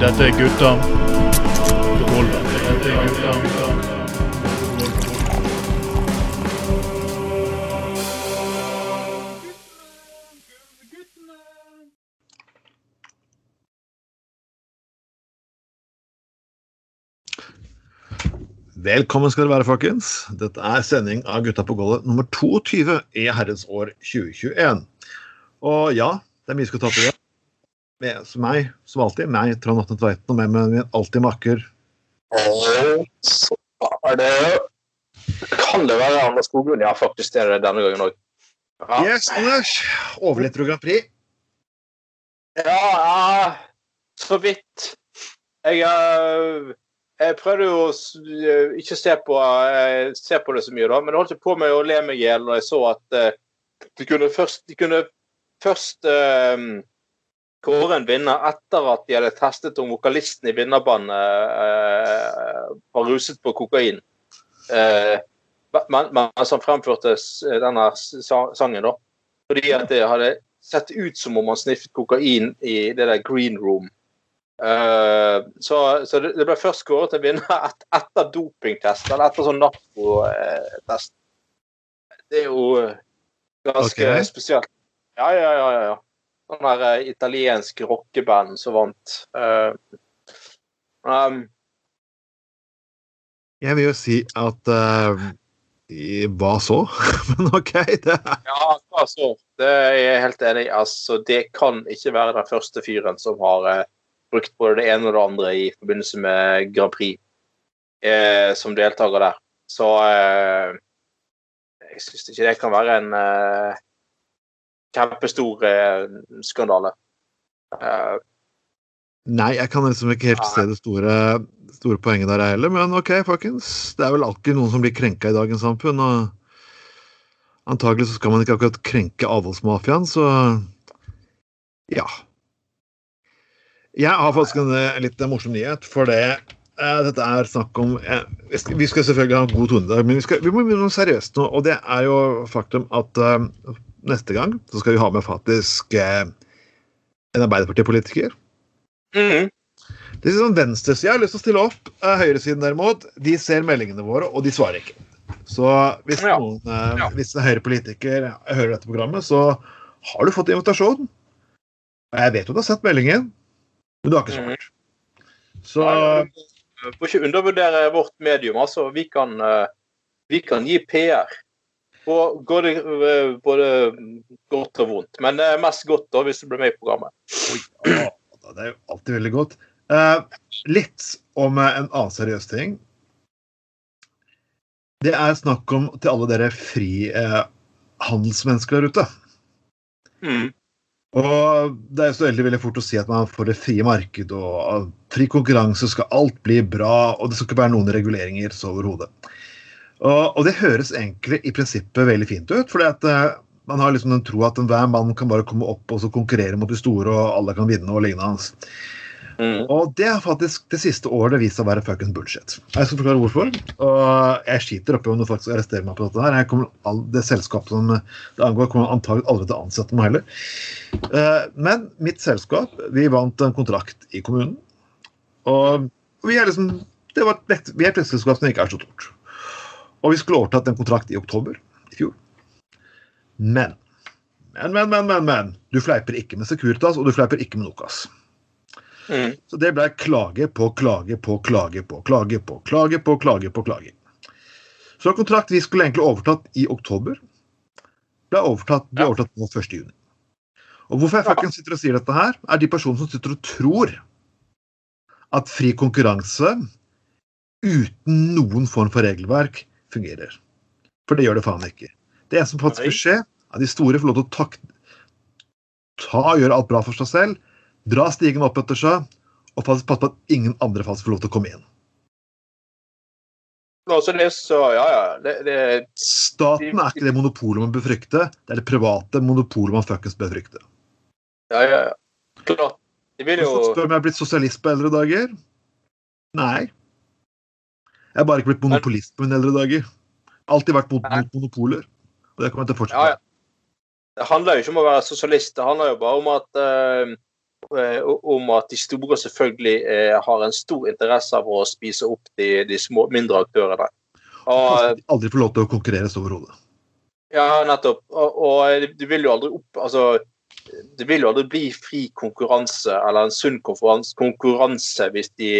Dette er gutta. Dette er gutta. Velkommen skal dere være, folkens. Dette er sending av Gutta på gulvet nummer 22 i herrens år 2021. Og ja, det er mye vi skal ta til det. Med som meg, som alltid, meg, Trond Atne Tveiten, og med meg min alltid makker Så er det Kan det være Anders Skoglund? Ja, faktisk det er det denne gangen òg. Ja. Yes, Anders! Overlevde du Grand Prix? ja, ja, så vidt. Jeg, eh, jeg prøvde jo å eh, ikke se på, eh, se på det så mye, da, men jeg holdt på med å le meg i hjel når jeg så at de kunne først, de kunne først eh, kåre en vinner etter at de hadde testet om vokalisten i vinnerbandet eh, var ruset på kokain. Eh, men- mens han fremførte denne sangen, da. Fordi at det hadde sett ut som om han sniffet kokain i det der green room. Eh, så så det, ble først skåret en vinner et, etter dopingtest, eller etter sånn narkotest. Det er jo eh, ganske okay. spesielt. Ja, ja, ja. ja, ja. Sånn der eh, italiensk rockeband som vant. Eh, um, Jeg vil jo si at uh, Hva så? Men OK, det er Ja, hva så? Det er jeg helt enig i. Altså, det kan ikke være den første fyren som har uh, brukt både det ene og det andre i forbindelse med Grand Prix uh, som deltaker der. Så jeg syns ikke det kan være en kjempestor eh, skandale. Uh, Nei, jeg kan liksom ikke helt se det store, store poenget der heller, men OK, folkens. Det er vel alltid noen som blir krenka i dagens samfunn, og antagelig så skal man ikke akkurat krenke avholdsmafiaen, så ja. Jeg har faktisk en eh, litt morsom nyhet, for det eh, dette er snakk om eh, vi skal, selvfølgelig ha en god tone i dag, men vi, skal, vi må begynne seriøst nå, og det er jo faktum at eh, neste gang så skal vi ha med faktisk eh, en Arbeiderpartipolitiker. mhm. Det er sånn Venstresida har lyst til å stille opp. Eh, Høyresiden derimot, de ser meldingene våre, og de svarer ikke. Så hvis Ja. noen eh, Ja. hvis en Høyre-politiker hører dette programmet, så har du fått invitasjon. Jeg vet jo du har sett meldingen, men du har ikke svart. Så Ja, Får ikke undervurdere vårt medium. altså. Vi kan, eh, vi kan gi PR. Og går det både godt og vondt. Men det er mest godt da, hvis du blir med i programmet. ja, det er jo alltid veldig godt. Eh, litt om eh, en annen seriøs ting. Det er snakk om til alle dere frihandelsmennesker der ute. Mm. Og det er jo så veldig, veldig fort å si at man får det frie marked og fri konkurranse skal alt bli bra, og det skal ikke være noen reguleringer så overhodet. Og, og det høres egentlig i prinsippet veldig fint ut, fordi at uh, man har liksom den tro at enhver mann kan bare komme opp og så konkurrere mot de store, og alle kan vinne og lignende hans. Mm. Og det har faktisk det siste året vist seg å være fucking bullshit. Jeg skal forklare hvorfor. Og jeg skiter oppi om du faktisk arresterer meg på dette her. Jeg kommer, all, det selskapet som det angår, kommer antagelig aldri til å ansette meg heller. Uh, Men mitt selskap, vi vant en kontrakt i kommunen. Og vi er liksom det var et, Vi er et vekstselskap som ikke er så stort. Og vi skulle overtatt en kontrakt i oktober i fjor. Men Men, men, men, men, men. Du fleiper ikke med Securitas, og du fleiper ikke med Nokas. Mm. Så det ble klage på klage på klage på klage på klage på klage på klage. Så kontrakt vi skulle egentlig overtatt i oktober, ble overtatt, ble overtatt nå 1. juni. Og hvorfor jeg fucking sitter og sier dette her, er de personene som sitter og tror at fri konkurranse uten noen form for regelverk fungerer. For det gjør det faen ikke. Det som faktisk vil skje, er at de store får lov til å tak ta og gjøre alt bra for seg selv, dra stigen opp etter seg, og passe på at ingen andre faktisk får lov til å komme inn. Nå, så det, så, ja, ja. Det, det, Staten er ikke det monopolet man bør frykte, det er det private monopolet man fuckings bør frykte. ja, ja, ja. Klart. De vil jo spør om jeg er blitt sosialist på eldre dager. Nei. Jeg har bare ikke blitt monopolist på mine eldre dager. Alltid vært mot, mot monopoler. Og det kommer jeg til å fortsette med. ja. Det handler jo ikke om å være sosialist, det handler jo bare om at eh, om at de store selvfølgelig eh, har en stor interesse av å spise opp de, de små, mindre aktørene. Og, Aldri få lov til å konkurrere så overhodet. ja, nettopp. Og, og det vil jo aldri opp Altså, det vil jo aldri bli fri konkurranse eller en sunn konkurranse, konkurranse hvis de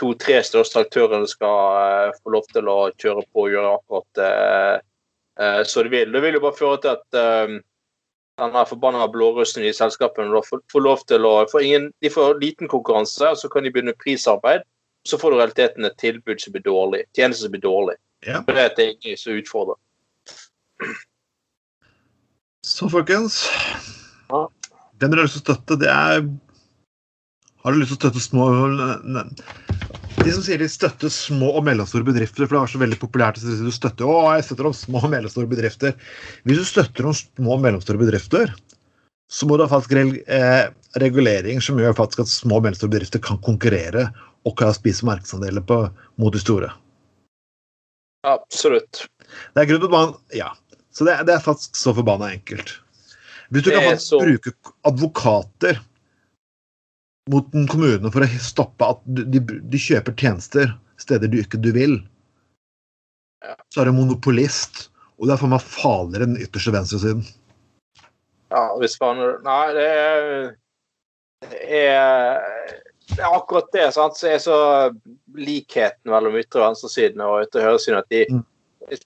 to-tre største aktørene skal eh, få lov til å kjøre på og gjøre akkurat eh, eh, så de vil. Det vil jo bare føre til at denne forbanna blårussen i selskapene får, får lov til å får ingen, De får liten konkurranse, og så kan de begynne prisarbeid. Så får du i realiteten et tilbud som blir dårlig. tjenester som blir dårlig. Ja. For det er det ingen som utfordrer. Så folkens Ja. Den dere har lyst til å støtte, det er Har du lyst til å støtte små De som sier de støtter små og mellomstore bedrifter, for det er så veldig populært å si du støtter å, jeg støtter om små og mellomstore bedrifter. Hvis du støtter om små og mellomstore bedrifter, så må du ha faktisk eh, som gjør faktisk at små og mellomstore bedrifter kan konkurrere og kan spise markedsandeler på, mot de store. Absolutt. Det er grunn til at man Ja. Så det, det er faktisk så forbanna enkelt. Hvis du kan faktisk så- bruke advokater mot en kommune for å stoppe at de, de, kjøper tjenester steder du ikke du vil, så er du monopolist, og det er for meg farligere enn den ytterste venstresiden. Ja, hvis man Nei, det er Det er, det er akkurat det sant, Så er så likheten mellom ytre- og venstresiden og ytre- og høyresiden. At de, Mm.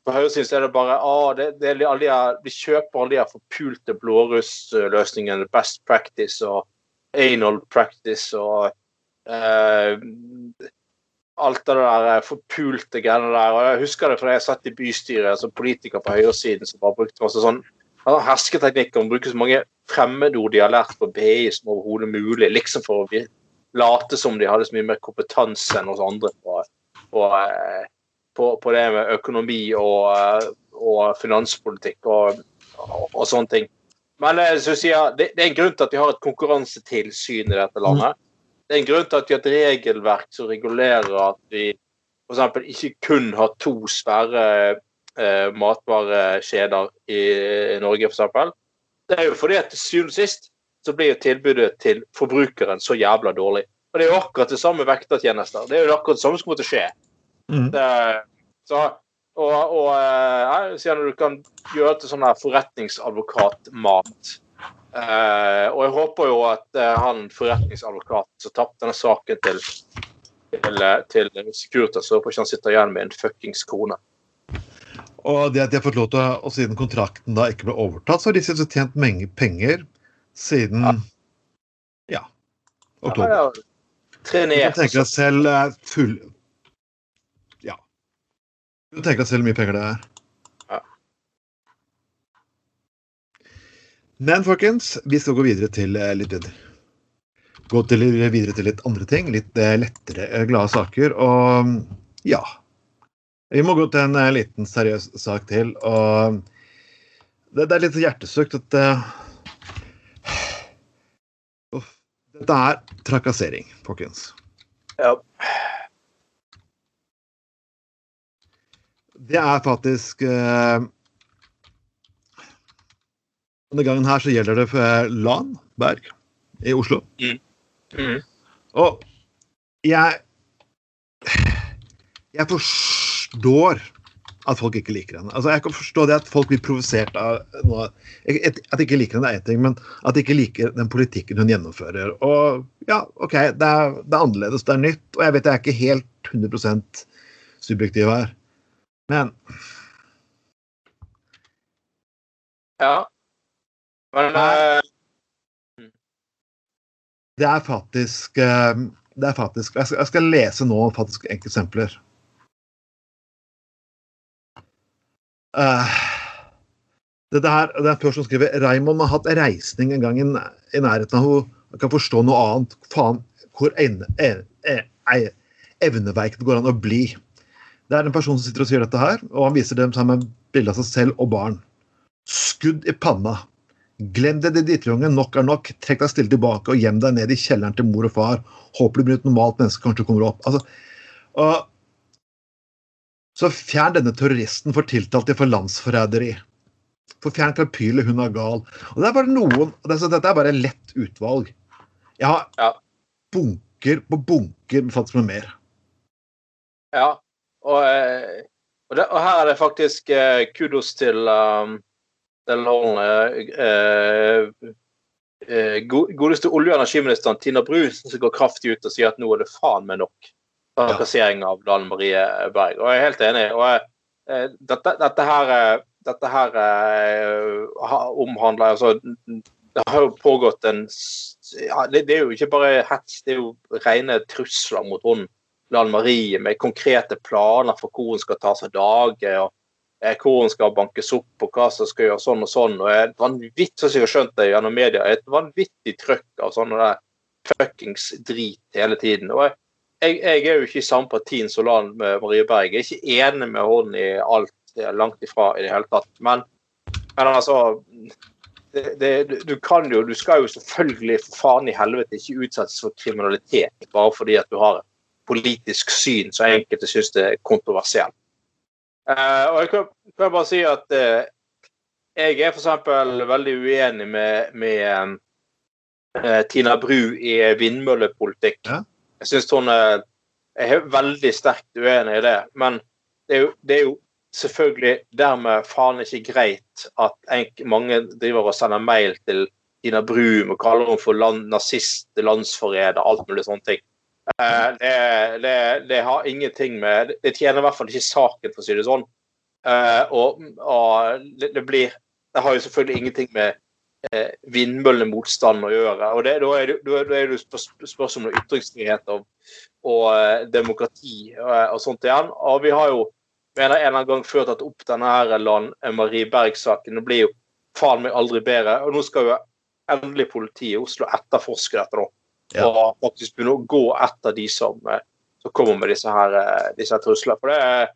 på høyresiden er det bare ah, det, det er alle de, De kjøper alle de forpulte blårussløsningene, best practice og anal practice og eh, alt det der forpulte greiene der. og Jeg husker det fra jeg satt i bystyret som politiker på høyresiden som bare brukte masse sånn han hersketeknikker og bruker så mange fremmedord de har lært på BI som overhodet mulig, liksom for å late som de hadde så mye mer kompetanse enn oss andre på, på, eh, på, på det med økonomi og, eh, og finanspolitikk og, og, og sånne ting. Men eh, så sier jeg, det, det er en grunn til at vi har et konkurransetilsyn i dette landet. Det er en grunn til at vi har et regelverk som regulerer at vi f.eks. ikke kun har to svære eh, matvarekjeder i, i Norge, f.eks. Det er jo fordi at til syvende og sist så blir jo tilbudet til forbrukeren så jævla dårlig. Og det er jo akkurat det samme vektertjenester. Det er jo akkurat det samme som å skje. Mm. Det, så, og, og eh, sier når du kan gjøre til sånn her forretningsadvokatmat. Eh, og jeg håper jo at eh, han forretningsadvokaten som tapte denne saken til til, eh, til Securitas, så håper ikke han sitter igjen med en fuckings kone. Og det at de har fått lov til å, siden kontrakten da ikke ble overtatt, så har de sett tjent mange penger siden Ja. ja, oktober. ja, ja. trenert. kan tenke deg selv full. Du tenker tenke deg selv hvor mye penger det er. Ja. Men folkens, vi skal gå videre til litt videre Gå til, videre til litt andre ting. Litt eh, lettere, eh, glade saker. Og ja. Vi må gå til en eh, liten seriøs sak til. Og det, det er litt hjertesøkt at uh, Dette er trakassering, folkens. Ja. Det er faktisk eh, Denne gangen her så gjelder det for Lan Berg i Oslo. Mhm. Og jeg Jeg forstår at folk ikke liker henne. Altså, Jeg kan forstå det at folk blir provosert av noe At de ikke liker henne, er én ting, men at de ikke liker den politikken hun gjennomfører. Og ja, OK, det er, det er annerledes, det er nytt, og jeg vet jeg er ikke helt 100 subjektiv her. Men ja. Men eh, det er faktisk eh, Det er faktisk Jeg skal, jeg skal lese nå faktisk eksempler. Uh, dette her, det er en person som skriver Raymond har hatt reisning en gang i, i nærheten av henne. Jeg kan forstå noe annet. Faen, hvor evne, e- e- e- evneveik det går an å bli. Det er en person som sitter og sier dette her, og han viser dem sammen med bilde av seg selv og barn. Skudd i panna. Glem det, det drittunge. Nok er nok. Trekk deg stille tilbake og gjem deg ned i kjelleren til mor og far. Håper du blir et normalt menneske, kanskje kommer opp. Altså, og, så fjern denne terroristen for tiltalt for landsforræderi. For fjern Karpyle, hun er gal. Og det er bare noen og Dette er bare lett utvalg. Jeg har Ja. bunker på bunker med faktisk med mer. Ja. Og, eh, og, det, og her er det faktisk eh, kudos til um, den eh, eh, godeste olje- og energiministeren Tina Bru som går kraftig ut og sier at nå er det faen meg nok av plassering av Dan Marie Berg. Og jeg er helt enig. og jeg, dette, dette her, dette her omhandler altså Det har jo pågått en ja, det, det er jo ikke bare hets, det er jo rene trusler mot hun Lan Marie med konkrete planer for hvor hun skal ta seg dager, og eh, hvor hun skal bankes opp og hva som skal gjøre sånn og sånn. og Et vanvittig, som jeg har skjønt det gjennom media, et vanvittig trøkk av sånne der fuckings drit hele tiden. og jeg, jeg er jo ikke i samme parti som Lan Marie Berg. Jeg er ikke enig med henne i alt. Langt ifra i det hele tatt. Men, men altså det, det, du kan jo, du skal jo selvfølgelig for faen i helvete ikke utsettes for kriminalitet bare fordi at du har et politisk syn som enkelte syns er kontroversielt. Uh, og jeg kan, kan bare si at uh, jeg er f.eks. veldig uenig med, med uh, Tina Bru i vindmøllepolitikk. Ja. Jeg syns hun er er veldig sterkt uenig i det. Men det er jo, det er jo selvfølgelig dermed faen ikke greit at enk, mange driver og sender mail til Tina Bru og kaller henne for land, nazist, landsforræder, alt mulig sånne ting. Eh, det, det, det har ingenting med Det tjener i hvert fall ikke saken, for å si det sånn. Uh, og og det, det blir Det har jo selvfølgelig ingenting med uh, vindmøllemotstand å gjøre. og Da er det, da jo spørs- spørsmål om ytringsfrihet og, og eh, demokrati eh, og sånt igjen. Og vi har jo mener en eller annen gang før tatt opp denne her Lan Marie Berg-saken. Det blir jo faen meg aldri bedre. Og nå skal jo endelig politiet i Oslo etterforske dette nå. Ja. Og faktisk begynne å gå etter de som, eh, som kommer med disse her, eh, disse her truslene. For det er,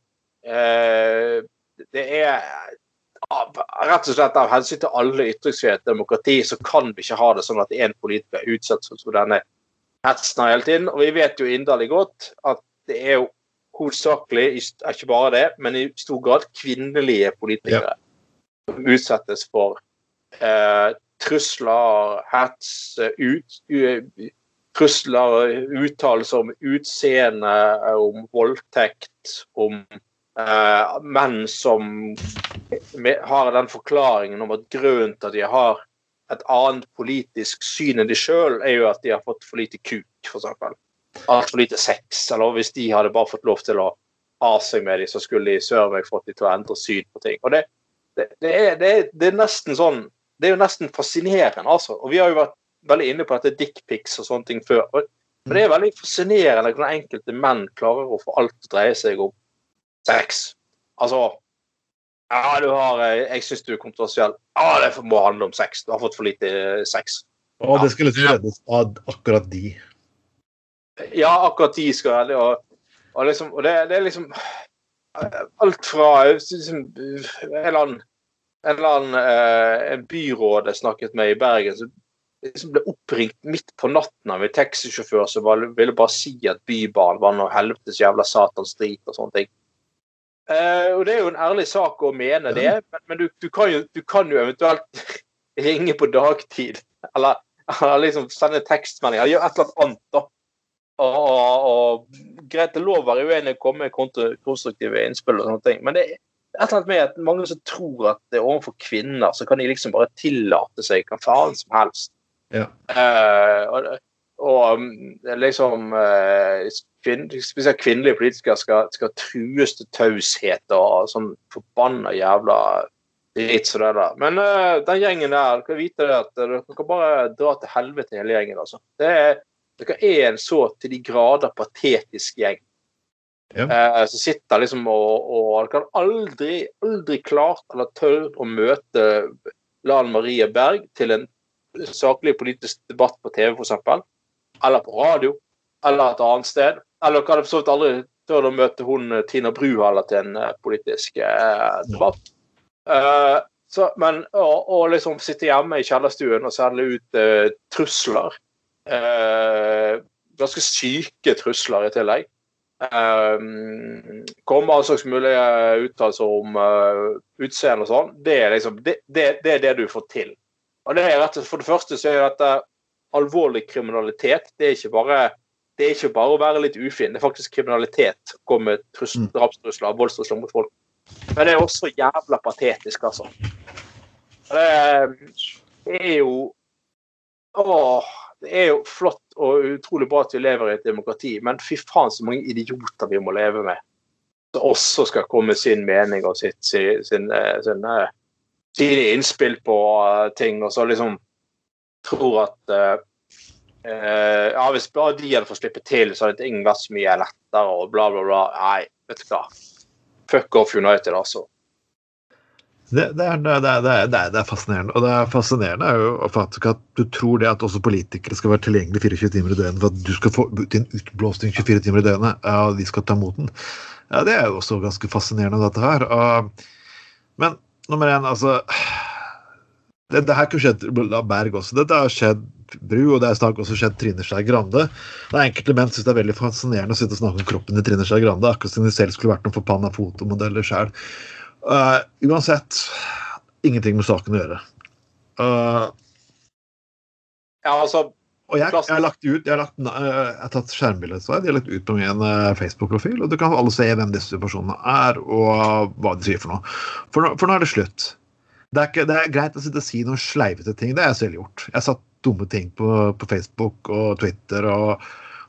eh, det er av- Rett og slett av hensyn til alle ytringsfrihet og demokrati, så kan vi ikke ha det sånn at en politiker utsettes for denne hetsen hele tiden. Og vi vet jo inderlig godt at det er jo hovedsakelig, ikke bare det, men i stor grad kvinnelige politikere som utsettes for eh, trusler, hets, ut, u, trusler, uttalelser om utseende, om voldtekt, om eh, menn som har den forklaringen om at grunnen til at de har et annet politisk syn enn de sjøl, er jo at de har fått for lite kuk, f.eks. Altfor lite sex. Eller hvis de hadde bare fått lov til å ha seg med dem, så skulle de søren meg fått dem til å endre syn på ting. Og det, det, det, er, det er nesten sånn Det er jo nesten fascinerende, altså. Og vi har jo vært veldig inne på dette dickpics og sånne ting før. Og, det er veldig fascinerende hvordan enkelte menn klarer å få alt til å dreie seg om sex. Altså Ja, du har eh, Jeg syns du er kontroversiell. Ja, det må handle om sex. Du har fått for lite eh, sex. Og det skal liksom reddes av akkurat de. Ja, akkurat de skal det, og, og, liksom, og det, det er liksom eh, Alt fra liksom, en eller annen, en, eller annen eh, en byråd jeg snakket med i Bergen, som liksom ble oppringt midt på natten av en taxisjåfør som ville bare si at Bybanen var noe helvetes jævla satans drit og sånne ting. Eh, og Det er jo en ærlig sak å mene det, men, men du, du, kan jo, du kan jo eventuelt ringe på dagtid. Eller, eller liksom sende tekstmeldinger. Gjør et eller annet annet. da. Og, og, og greit, det lov å være uenig og komme med konstruktive innspill, og sånne ting, men det er et eller annet med at mange som tror at det er overfor kvinner, så kan de liksom bare tillate seg hva faen som helst. Ja. Eh, og, og um, liksom eh, kvinn, Spesielt kvinnelige politikere skal, skal trues til taushet og sånn forbanna jævla dritt som det der. Men uh, den gjengen der, dere kan vite det at dere kan bare dra til helvete hele gjengen, altså. Det er, dere er en så til de grader patetisk gjeng. Ja. Uh, som sitter liksom og, og dere kan aldri, aldri klart eller tørt å møte Lan Marie Berg til en saklig politisk debatt på TV, f.eks. Eller på radio. Eller et annet sted. Eller dere hadde for så vidt aldri tør å møte hun eh, Tina Bru heller til en eh, politisk eh, debatt. Eh, så, men å, liksom sitte hjemme i kjellerstuen og sende ut eh, trusler eh, Ganske syke trusler i tillegg. Um, komme all slags mulige uttalelser om uh, utseende og sånn. Det er liksom det, det, det er det du får til. Og det er rett og slett, For det første så er dette alvorlig kriminalitet. Det er ikke bare, det er ikke bare å være litt ufin, det er faktisk kriminalitet. å Komme med trus- Mm. drapstrusler, voldstrusler mot folk. Men det er også jævla patetisk, altså. Det, det er jo Åh, det er jo flott og utrolig bra at vi lever i et demokrati, men fy faen så mange idioter vi må leve med. Som også skal komme sin mening og sitt, sin, sin, eh, sin, sine innspill på eh, ting, og så liksom tror at eh, eh, Ja, hvis bare de hadde fått slippe til, så hadde ting vært så mye lettere og bla, bla, bla. Nei, vet du hva. Fuck off United, altså. Det, det, er, det, er, det, er, er, er fascinerende. Og det er fascinerende er jo faktisk at du tror det at også politikere skal være tilgjengelig 24 timer i døgnet for at du skal få en utblåsning 24 timer i døgnet, og de skal ta imot den. Ja, det er jo også ganske fascinerende, dette her. Og, men nummer én, altså det, det her kunne skjedd av Berg også. Dette har skjedd Bru, og det har også skjedd Trine Skei Grande. Det er Enkelte menn syns det er veldig fascinerende å sitte og snakke om kroppen til Trine Skei Grande, akkurat som de selv skulle vært noen forpanna fotomodeller sjøl. Uh, uansett, ingenting med saken å gjøre. Uh, Ja, altså og jeg, jeg har lagt ut, jeg har, lagt, uh, jeg har tatt skjermbildet av det, jeg har lagt ut på min uh, Facebook-profil, og du kan alle se hvem disse personene er, og hva de sier for noe. For nå, for nå er det slutt. Det er, ikke, det er greit å sitte og si noen sleivete ting, det har jeg selv gjort. Jeg har satt dumme ting på, på Facebook og Twitter og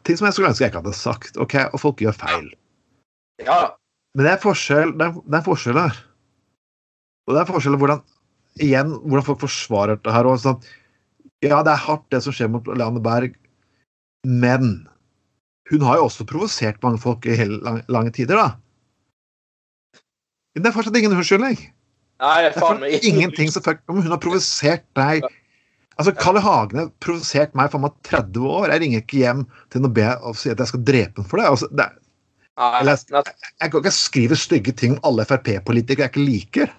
ting som jeg skulle ønske jeg ikke hadde sagt. ok, Og folk gjør feil. Ja, Men det er forskjell, det er, det er forskjell her. Og det er forskjell hvordan igjen, hvordan folk forsvarer det her. Og sånn, ja, det er hardt, det som skjer mot Leanne Berg, men hun har jo også provosert mange folk i hele lange, lange tider, da. Det er fortsatt ingen unnskyldning. nei, Det er faen meg ingenting som fuck, om Hun har provosert deg Altså, Kalle Hagne provosert meg for meg 30 år. Jeg ringer ikke hjem til henne og og sier at jeg skal drepe henne for det. Altså, det er, eller- jeg kan ikke skrive stygge ting om alle Frp-politikere jeg ikke liker.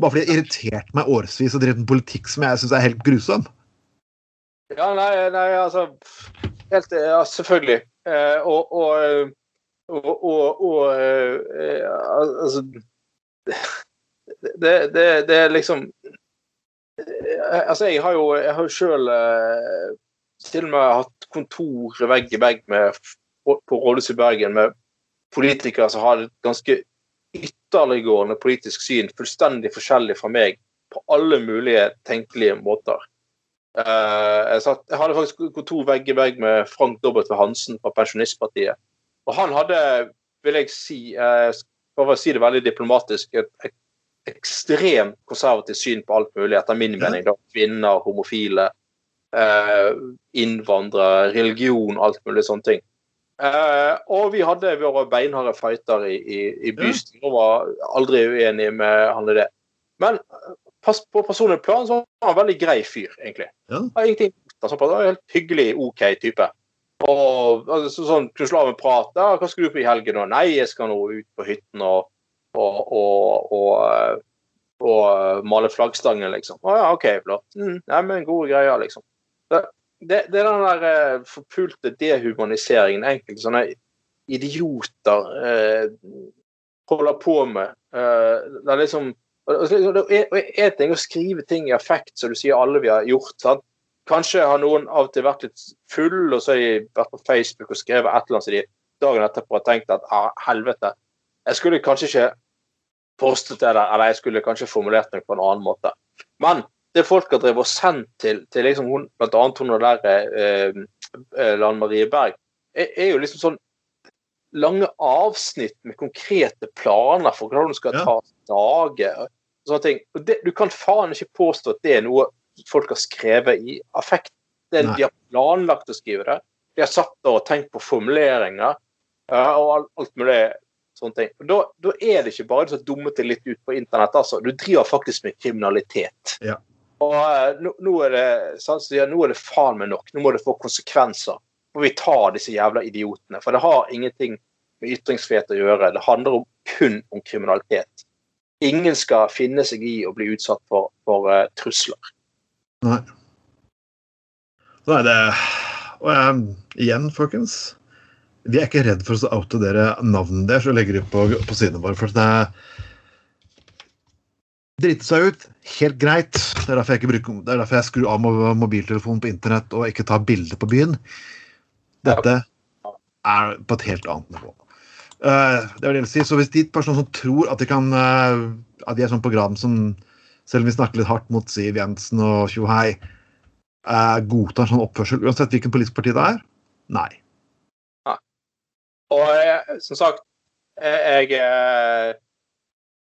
Bare fordi det irriterte irritert meg årevis og drevet en politikk som jeg syns er helt grusom. Ja, nei, nei, altså Helt Ja, selvfølgelig. Eh, og og, eh, og, og eh, Altså det, det, det er liksom eh, Altså, jeg har jo, jeg har jo sjøl eh, til og med hatt kontor vegg i vegg med, på Rådhuset i Bergen med politikere som har et ganske ytterliggående politisk syn, fullstendig forskjellig fra meg på alle mulige tenkelige måter. Eh, jeg, satt, jeg hadde faktisk kontor vegg i vegg med Frank W. Hansen fra Pensjonistpartiet. Og han hadde, vil jeg si, eh, for å si det veldig diplomatisk, et, et ekstremt konservativt syn på alt mulig, etter min mening. da, Kvinner, homofile, eh, innvandrere, religion, alt mulig sånne ting. Eh, og vi hadde våre beinharde fighter i, i, i bystyret og var aldri uenige med han i det. Men på personlig plan så var han en veldig grei fyr, egentlig. Ja. Han ingenting altså, Han var en helt hyggelig, OK type. Og altså, sånn kunne slå av en prat. Ja, 'Hva skal du på i helgen?' nå? 'Nei, jeg skal nå ut på hytten og, og, og, og, eh, og eh, male flaggstangen', liksom. 'Å ja, OK, flott. Mm, nei, men gode greier', liksom. Det, det, det er den der eh, forpulte dehumaniseringen enkelte sånne idioter eh, holder på med. Eh, det er liksom og det er- ting å skrive ting i affekt, som du sier alle vi har gjort. sant? Kanskje har noen av og til vært litt full, og så har de vært på Facebook og skrevet et eller annet som de dagen etterpå har tenkt at ah, helvete, jeg skulle kanskje ikke postet det der, eller jeg skulle kanskje formulert meg på en annen måte. Men det folk har drevet og sendt til, til liksom hun, blant annet hun der eh, eh, Lan Marie Berg, er, er jo liksom sånn lange avsnitt med konkrete planer for hvordan du skal Ja. ta dager. Og Sånne ting. Og det, du kan faen ikke påstå at det er noe folk har skrevet i affekt. Det, de har planlagt å skrive det. De har satt der og tenkt på formuleringer uh, og alt, alt mulig sånne ting. Og da, da er det ikke bare så dummet det litt ut på internett. altså. Du driver faktisk med kriminalitet. Ja. Og eh, nå, nå, er det, sånn, så ja, nå er det faen meg nok. Nå må det få konsekvenser. Og vi tar disse jævla idiotene. For det har ingenting med ytringsfrihet å gjøre. Det handler om, kun om kriminalitet. Ingen skal finne seg i å bli utsatt for, for uh, trusler. Nei. Er det Og jeg, igjen, folkens Vi er ikke redd for å oute dere navnene deres og legge det på, på sidene våre. For det er Drite seg ut, helt greit. Det er derfor jeg, ikke bruker, det er derfor jeg skrur av mobiltelefonen på internett og ikke tar bilder på byen. Dette er på et helt annet nivå. Eh, det vil si. Så hvis de personer som tror at de kan uh, at de er sånn program som selv om vi snakker litt hardt mot Siv Jensen og Tjohei, uh, godtar sånn oppførsel, uansett hvilken politisk parti det er? Nei. Og jeg, som sagt, jeg, jeg eh,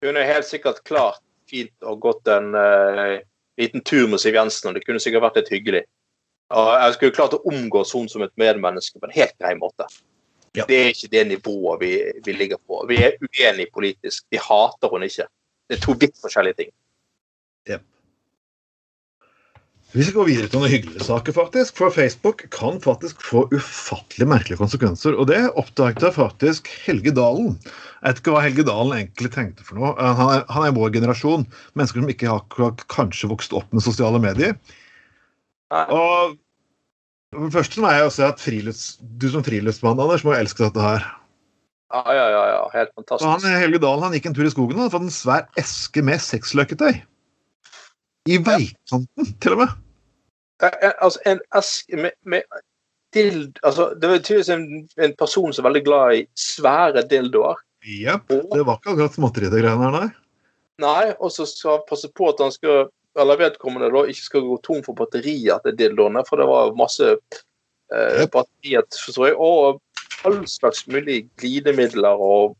kunne helt sikkert klart fint og gått en eh, liten tur med Siv Jensen, og det kunne sikkert vært litt hyggelig. Og jeg skulle klart å omgås henne som et medmenneske på en helt grei måte. Ja. Det er ikke det nivået vi, vi ligger på. Vi er uenige politisk. Vi hater hun ikke. Det er to vidt forskjellige ting. Vi skal gå videre til noen hyggelige saker, faktisk. For Facebook kan faktisk få ufattelig merkelige konsekvenser. Og det oppdaget faktisk Helge Dalen. Jeg vet ikke hva Helge Dalen egentlig tenkte for noe. Han er, han er vår generasjon. Mennesker som ikke har kanskje vokst opp med sosiale medier. Og for det første må jeg jo si at frilufts, du som friluftsmann, Anders, må jo elske dette her. Ja, ja, ja. ja. Helt Så han, fantastisk. Helge Dalen han gikk en tur i skogen og hadde fått en svær eske med sexløketøy. I veikanten, til og med. Eh, Altså, en eske med, med dild... Altså, det var tydeligvis en, en person som er veldig glad i svære dildoer. Jepp. Det var ikke akkurat småtteri, det greiene her, nei. nei, og så skal han passe på at han skal eller vedkommende da ikke skal gå tom for batterier til dildoene, for det var masse eh, batterier, forstår jeg, og all slags mulig glidemidler og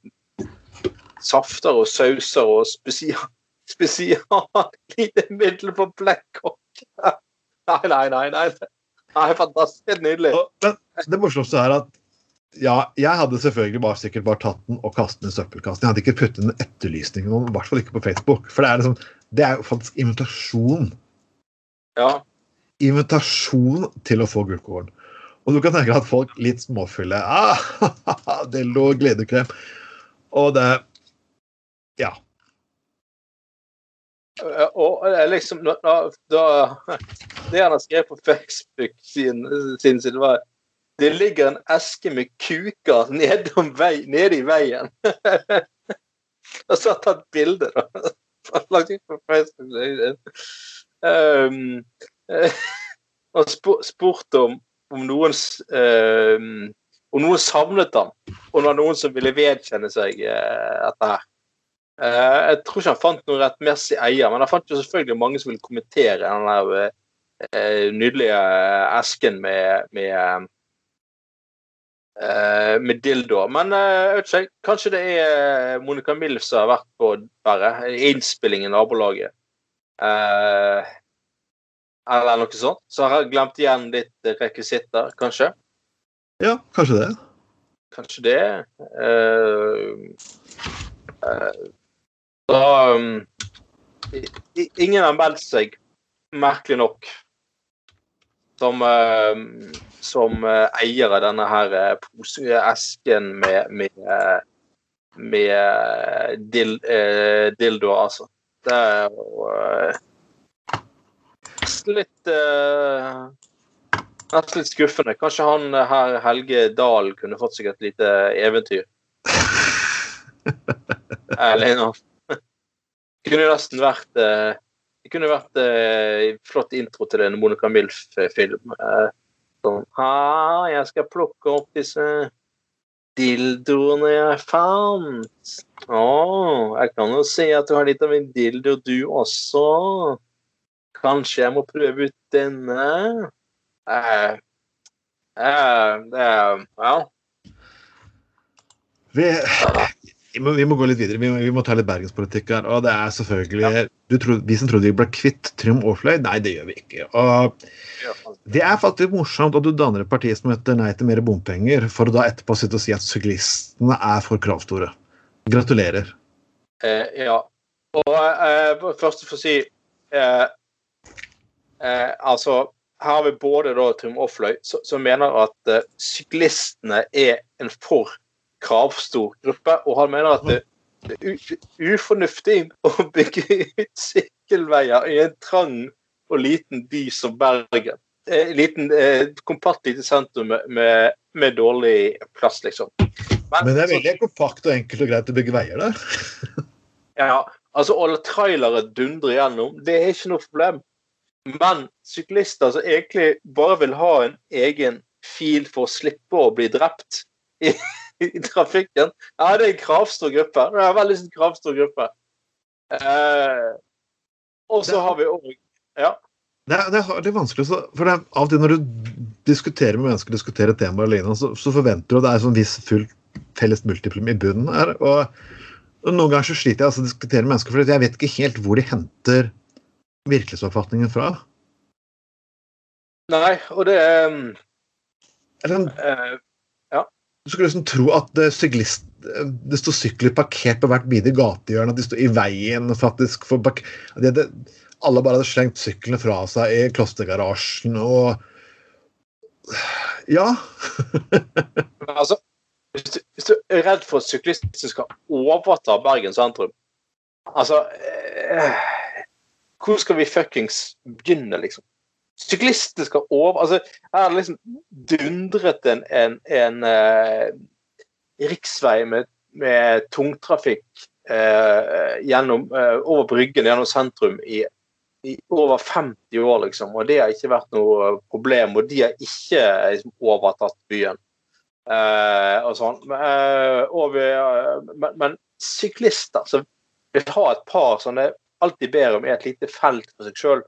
safter og sauser og spesial, spesialglidemiddel på blekkock. Nei, nei, nei. nei. Nei, fantastisk. Helt nydelig. Men det morsomste er at ja, jeg hadde selvfølgelig bare sikkert bare tatt den og kastet den i søppelkassen. Jeg hadde ikke puttet den etterlysningen, i hvert fall ikke på Facebook. For det er, liksom, det er jo faktisk invitasjon. Ja. Invitasjon til å få gullkorn. Og du kan tenke at folk litt småfulle ah, Det lå gledekrem. Og det Ja. Og liksom da, da, Det han har skrevet på Facebook sin, sin side, var det ligger en eske med kuker nede, vei, nede i veien. Og så har jeg tatt bilde, da. Lagt ut på Facebook. Um, eh, og spur, spurt om, om noen um, om noen savnet ham, om det var noen som ville vedkjenne seg uh, dette her. Uh, jeg tror ikke han fant noen rettmessig eier, men han fant jo selvfølgelig mange som ville kommentere den der eh, nydelige esken med, med, eh, med dildoer. Men eh, vet ikke, kanskje det er Monica Milf som har vært på bare innspilling i nabolaget. Eh, eller noe sånt. Så har jeg glemt igjen litt rekvisitter, kanskje. ja, kanskje det. Kanskje det. Eh, eh, da um, Ingen har meldt seg, merkelig nok, som, eh, som eh, eier av denne her eh, pose- esken med, med, med dil, dildoer, altså. Det er jo litt Nesten litt skuffende. Kanskje han her Helge Dahl kunne fått seg et lite eventyr. Ærlig nå. Kunne nesten vært kunne vært eh, flott intro til en Monica Milf-film. Eh, sånn ah, jeg skal plukke opp disse dildoene jeg fant. Å, jeg kan jo se at du har litt av en dildo, du også. Kanskje jeg må prøve ut denne? Eh, eh, er Ja. Vi, vi, må, vi må gå litt videre. Vi må, vi må ta litt bergenspolitikk her. Og det er selvfølgelig du trodde, Vi som trodde vi ble kvitt Trym Aafløy, nei, det gjør vi ikke. Og det er faktisk morsomt at du danner et parti som heter Nei til mer bompenger, for å da etterpå sitte og si at syklistene er for kravstore. Gratulerer. Eh, ja. Og eh, først for å si eh, eh, Altså, her har vi både da Trym Aafløy, som som mener at eh, syklistene er en for kravstor gruppe, og han mener at det er ufornuftig å bygge ut sykkelveier i en trang og liten by som Bergen. En liten, eh, kompakt lite sentrum med, med, med dårlig plass, liksom. Men det er veldig kompakt og enkelt og greit å bygge veier der. Ja, Altså, alle trailere dundrer gjennom, det er ikke noe problem. Men syklister som egentlig bare vil ha en egen fil for å slippe å bli drept i, i trafikken, ja, det er en kravstor gruppe. Det er en veldig kravstor gruppe. Eh, og så har vi òg Ja. Det er, det er vanskelig, så, for det er av og til når du diskuterer med mennesker, diskuterer temaer alene, så, så forventer du at det er sånn viss full felles multiplum i bunnen her. og Noen ganger så sliter jeg altså å diskutere med mennesker, for jeg vet ikke helt hvor de henter virkelighetsoppfatningen fra. Nei, og det er um, Eller, eh, du skulle liksom tro at syklist, det sto sykler parkert på hvert bidige gatehjørne, at de sto i veien faktisk for bak de hadde, Alle bare hadde slengt syklene fra seg i klostergarasjen og Ja. Altså, hvis du, hvis du er redd for at syklister skal overta Bergen sentrum Altså eh, Hvor skal vi fuckings begynne, liksom? Syklister skal over Altså, her er det liksom dundret en, en, en uh, riksvei med, med tungtrafikk uh, gjennom, uh, over Bryggen, gjennom sentrum, i, i over 50 år, liksom. Og det har ikke vært noe problem. Og de har ikke liksom, overtatt byen. Og sånn. Og vi, men, men syklister som vil ha et par sånne Alt de ber om, er et lite felt for seg sjøl,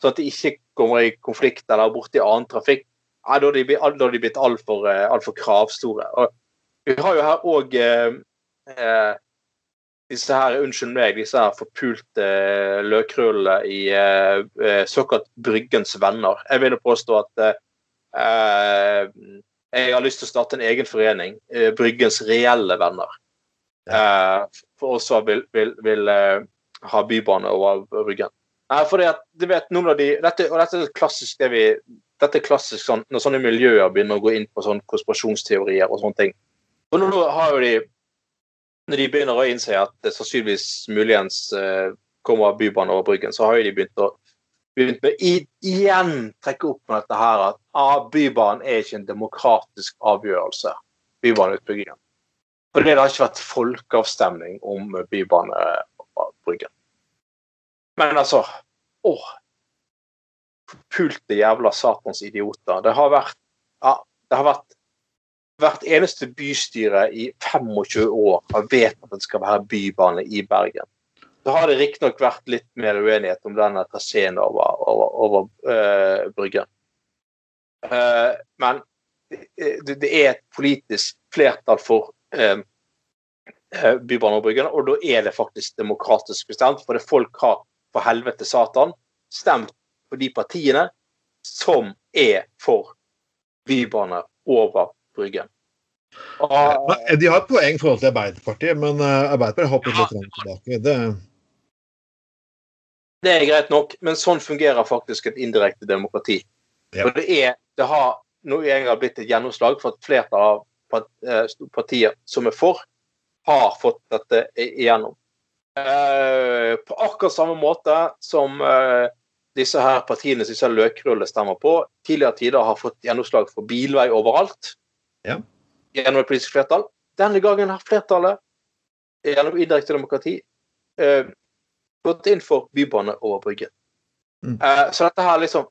sånn at de ikke kommer i konflikt eller borti annen trafikk. Ja, da har de, da de blitt altfor eh, alt for kravstore. Og vi har jo her òg eh, eh, disse her, unnskyld meg, disse her forpulte eh, løkrullene i eh, eh, såkalt Bryggens venner. Jeg vil påstå at eh, eh, jeg har lyst til å starte en egen forening, eh, Bryggens reelle venner. Eh, for oss som vil, vil, vil eh, ha bybane over Bryggen. Nei, for det at, du vet, noen av de, dette, og dette er klassisk det vi dette er klassisk sånn, når sånne miljøer begynner å gå inn på sånne konspirasjonsteorier og sånne ting. Og nå har jo de Når de begynner å innse at det sannsynligvis muligens eh, kommer bybane over Bryggen, så har jo de begynt å begynt med i, igjen trekke opp med dette her at ah, Bybanen er ikke en demokratisk avgjørelse. Bybaneutbyggingen. Fordi det har ikke vært folkeavstemning om bybane over Bryggen. Men altså Åh. Forpulte jævla satans idioter. Det har vært ja, det har vært Hvert eneste bystyre i 25 år har vedtatt at det skal være bybane i Bergen. Så har det riktignok vært litt mer uenighet om denne traseen over, over, over uh, Bryggen. Uh, men det, det er et politisk flertall for uh, eh, Bybane over Bryggen, og da er det faktisk demokratisk bestemt. For det folk har for helvete satan stemt på de partiene som er for bybane over Bryggen. Og, De har et poeng i forhold til Arbeiderpartiet, men eh, Arbeiderpartiet har hoppet litt frem tilbake. Det, det er greit nok, men sånn fungerer faktisk et indirekte demokrati. Ja. Og det, er, det har nå en gang blitt et gjennomslag for at flertallet av eh, partier som er for, har fått dette igjennom. Eh, på akkurat samme måte som eh, disse her partiene som disse løkrullene stemmer på, tidligere tider har fått gjennomslag for bilvei overalt. Ja. Gjennom et politisk flertall. Denne gangen har flertallet, gjennom indirekte demokrati, eh, gått inn for bybane over Bryggen. Mm. Eh, så dette her liksom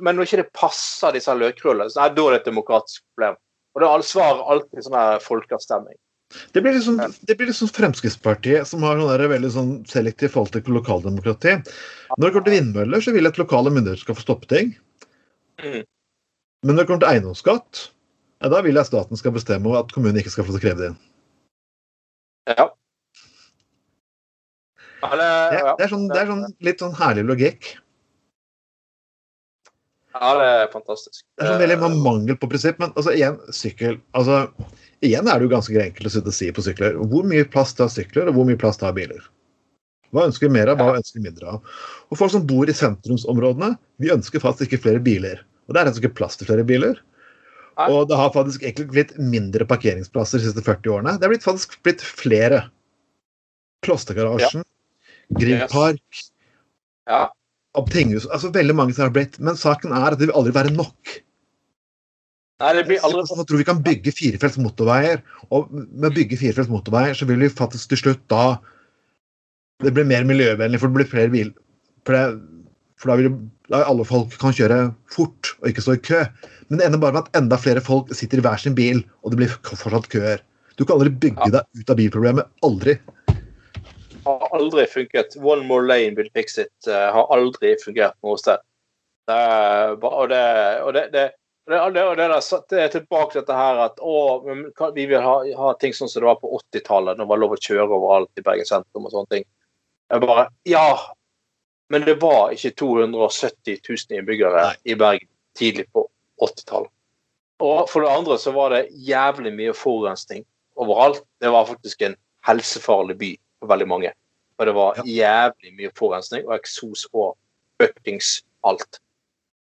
Men når ikke det passer disse løkrullene, så er det et demokratisk problem. Og det er svaret alltid sånn her folkeavstemning. Det blir liksom, det blir liksom Fremskrittspartiet som har sånn der veldig sånn selektivt forhold til lokaldemokrati. Når det kommer til vindmøller, så vil jeg at lokale myndigheter skal få stoppe ting. Mm. Men når det kommer til eiendomsskatt, ja, da vil jeg at staten skal bestemme at kommunen ikke skal få kreve det inn. Ja. Eller, Det, ja. det, er sånn, det er sånn litt sånn herlig logikk. ja, det er fantastisk. Det er sånn veldig man- mangel på prinsipp. Men altså, igjen, sykkel altså, Igjen er det jo ganske enkelt å sitte og si på sykler. Hvor mye plass tar sykler, og hvor mye plass tar biler? Hva ønsker vi mer av, hva ønsker vi mindre av? Og folk som bor i sentrumsområdene, vi ønsker faktisk ikke flere biler. Og det er rett ikke plass til flere biler. Og det har faktisk egentlig blitt mindre parkeringsplasser de siste 40 årene. Det er blitt faktisk blitt flere. Klostergarasjen, Ja. tinghus Altså veldig mange som har blitt. Men saken er at det vil aldri være nok. Nei, det blir aldri Jeg tror vi kan bygge firefelts motorveier, og med å bygge firefelts motorveier så vil vi faktisk til slutt da det blir mer miljøvennlig, for det blir flere biler. For, det, for da vil da alle folk kan kjøre fort og ikke stå i kø. Men det ender bare med at enda flere folk sitter i hver sin bil, og det blir fortsatt køer. Du kan aldri bygge deg ut av bilproblemet. Aldri. har aldri funket. One more lane will fix it. eh, har aldri fungert noe sted. Det og det, og det, det, det, det, det, er tilbake til dette her at å, vi vil ha, ha ting sånn som det var på 80-tallet, når det var lov å kjøre overalt i Bergen sentrum og sånne ting. Jeg bare Ja, men det var ikke 270 000 innbyggere Nei. i Bergen tidlig på 80-tallet. Og for det andre så var det jævlig mye forurensning overalt. Det var faktisk en helsefarlig by for veldig mange. Og det var jævlig mye forurensning og eksos og fuckings alt.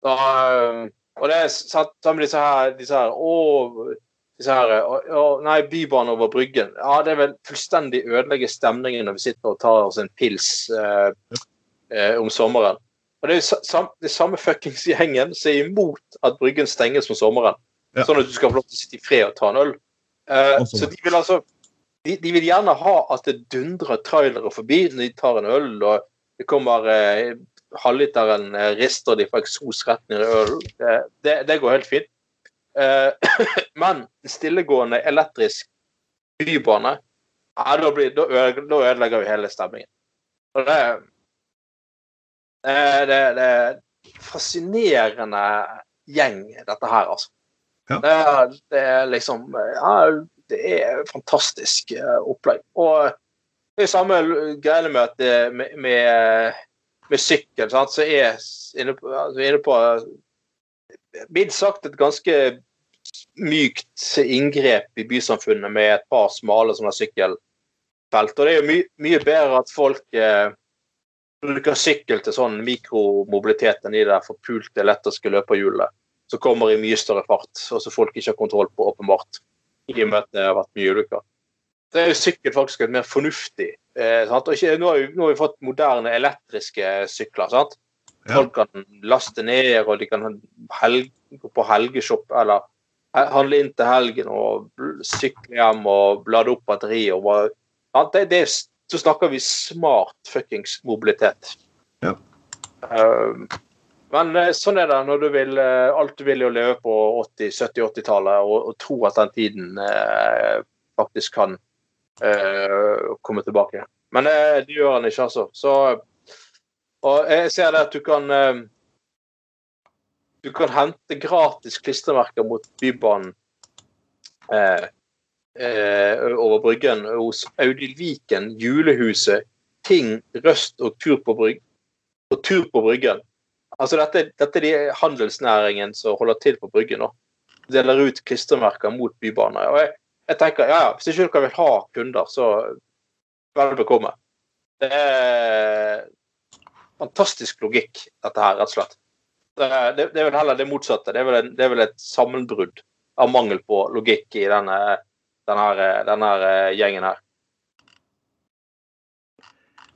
Da, og det er sammen med disse her, disse her å, disse her å, å, Nei, Bybanen over Bryggen. Ja, det vel fullstendig ødelegge stemningen når vi sitter og tar oss en pils eh, eh, om sommeren. Og det er jo sam, det samme fuckings gjengen som er imot at Bryggen stenges om sommeren. Ja. Sånn at du skal få lov til å sitte i fred og ta en øl. Eh, så- så de vil altså de, de vil gjerne ha at det dundrer trailere forbi når de tar en øl, og det kommer eh, halvliteren eh, rister de fra eksos rett ned i ølen. Det, det, det går helt fint. Eh, men stillegående elektrisk bybane, ja, da, blir, da, ødelegger vi hele stemningen. Og det, eh, det, det er fascinerende gjeng, dette her, altså. Ja. Det, er, det er liksom Ja, det er fantastisk opplegg. Og det er samme greiene med med, med, med sykkel, sant, så er inne på, inne på Mildt sagt et ganske mykt inngrep i bysamfunnet med et par smale sånne sykkelfelt. Og det er jo my, mye bedre at folk eh, bruker sykkel til sånn mikromobilitet enn de der forpulte elektriske løperhjulene som kommer i mye større fart, og som folk ikke har kontroll på, åpenbart. I og med at det har vært mye ulykker. Det er jo sykkel faktisk et mer fornuftig eh, ikke, nå, har vi, nå har vi fått moderne elektriske sykler. sant? Ja. Folk kan laste ned, og de kan helge, gå på helgeshop eller handle inn til helgen og sykle hjem og lade opp batteriet. og bare-? Det, det, så snakker vi smart fuckings mobilitet. Ja. Um, men eh, sånn er det når du vil eh, alt du vil jo leve på 80-, 70-, 80-tallet og, og tro at den tiden eh, faktisk kan eh, komme tilbake. Men eh, det gjør han ikke, altså. Så, og jeg ser det at du kan eh, Du kan hente gratis klistremerker mot Bybanen eh, eh, over Bryggen hos Audhild Viken, Julehuset, Ting, Røst og Tur på, Bryg og tur på Bryggen. Altså dette, dette er de handelsnæringen som holder til på Bryggen nå. Deler ut klistremerker mot Bybanen. Og jeg, jeg tenker, ja, ja, Hvis ikke dere vil ha kunder, så vel bekomme. Det er fantastisk logikk, dette her, rett og slett. Det, det, det er vel heller det motsatte. Det er vel, en, det er vel et sammenbrudd av mangel på logikk i denne, denne, denne gjengen her.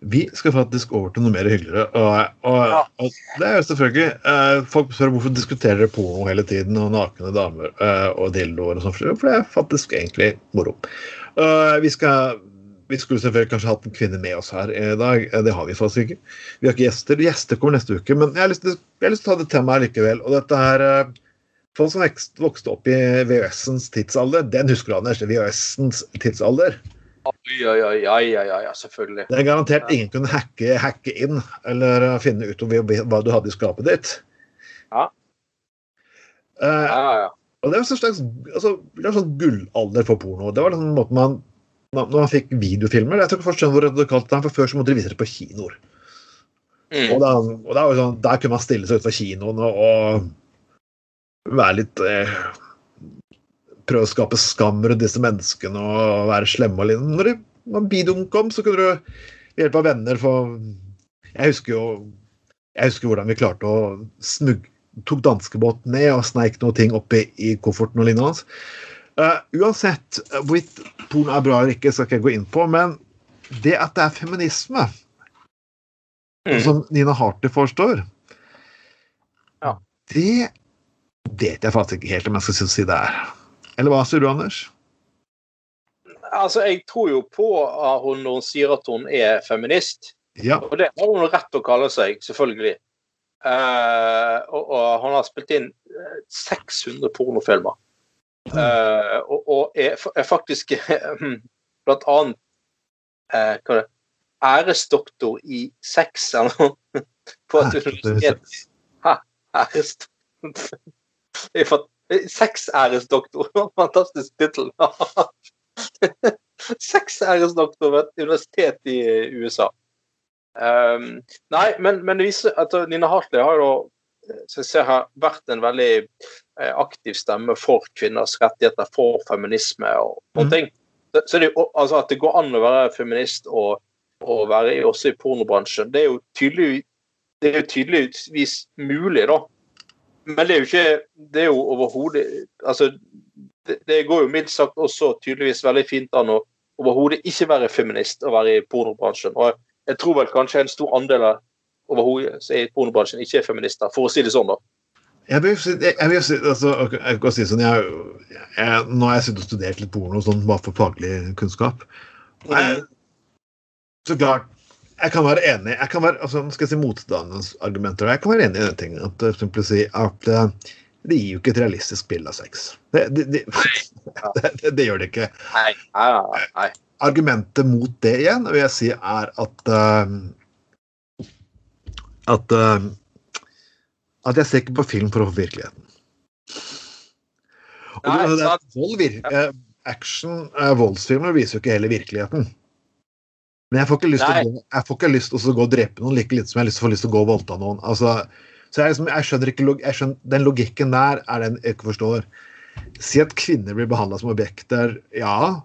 Vi skal faktisk over til noe mer hyggeligere. Og, og, Ja. og det er jo selvfølgelig eh, Folk spør hvorfor diskuterer dere porno hele tiden, og nakne damer eh, og dildoer og sånn. For det er faktisk egentlig moro. Uh, vi skal vi skulle selvfølgelig kanskje hatt en kvinne med oss her i dag. Eh, Det har vi faktisk ikke. Vi har ikke gjester. Gjester kommer neste uke, men jeg har lyst til, har lyst til å ta det temaet likevel. Og dette her eh, Folk som vokste opp i VØS-ens tidsalder, den husker du, Anders. VØS-ens tidsalder. Oi, oi, oi, oi, ja, selvfølgelig. Det er garantert ingen kunne hacke, hacke inn eller finne ut om hva du hadde i skapet ditt. Ja. Eh, Ja, ja, ja. og det var en slags altså, det var sånn gullalder for porno. Det var den måten man når man fikk videofilmer Jeg tror ikke folk skjønner hvor det kalte det, for Før så måtte de vise det på kinoer. Mm. Og, da, og da sånn, Der kunne man stille seg utenfor kinoen og, og være litt eh, Prøve å skape skam rundt disse menneskene og være slemme og lignende. Når, det, når kom, så kunne du ved hjelp av venner få Jeg husker jo jeg husker hvordan vi klarte å smugge Tok danskebåten ned og sneik noe ting oppi i kofferten og lignende. Uh, uansett hvorvidt porno er bra eller ikke, skal ikke jeg gå inn på, men det at det er feminisme Mm. som Nina Harty forstår, Ja. det vet jeg faktisk ikke helt om jeg skal si det er. Eller hva sier du, Anders? altså, jeg tror jo på at hun når hun sier at hun er feminist. Ja. Og det har hun rett til å kalle seg, selvfølgelig. Uh, og, og han har spilt inn eh, 600 pornofilmer. Uh, og, og er, er faktisk blant annet uh, hva det, æresdoktor i sex eller noe på et universitet. Æresdoktor Det er Sexæresdoktor. Fantastisk tittel. Sexæresdoktor ved et universitet i eh, USA. Um, nei, men, men det viser at Nina Hartley har jo som jeg ser her, vært en veldig eh, aktiv stemme for kvinners rettigheter, for feminisme og Mhm. sånne ting. Så, så det altså At det går an å være feminist og, og være i, også i pornobransjen, det er jo tydelig, det er jo tydeligvis mulig, da. Men det er jo ikke Det er jo overhodet Altså, det, det går jo mildt sagt også tydeligvis veldig fint an å overhodet ikke være feminist og være i pornobransjen. Og jeg tror vel kanskje en stor andel av overhodet som er i pornobransjen, ikke er feminister, for å si det sånn, da. Jeg vil, jeg, jeg vil altså, jeg kan si sånn, jeg, jeg, Nå har jeg sittet og studert litt porno sånn, bare for faglig kunnskap. Jeg, så klart, jeg kan være enig jeg kan være, altså, skal jeg si motstanderens argumenter. Jeg kan være enig i den tingen. At, si at eh, det gir jo ikke et realistisk bilde av sex. Det, det, det, det, gjør det ikke. Nei, nei, nei, nei. Argumentet mot det igjen vil jeg si er at uh, at uh, at jeg ser ikke på film for å få virkeligheten. Og Nei, det, det, vold action, uh, voldsfilmer viser jo ikke hele virkeligheten. Men jeg får ikke lyst til å gå, får og drepe noen like lite som jeg har lyst til å gå og voldta noen. Altså, så jeg, liksom, jeg skjønner ikke jeg skjønner, Den logikken der er den jeg ikke forstår. Si at kvinner blir behandla som objekter. Ja.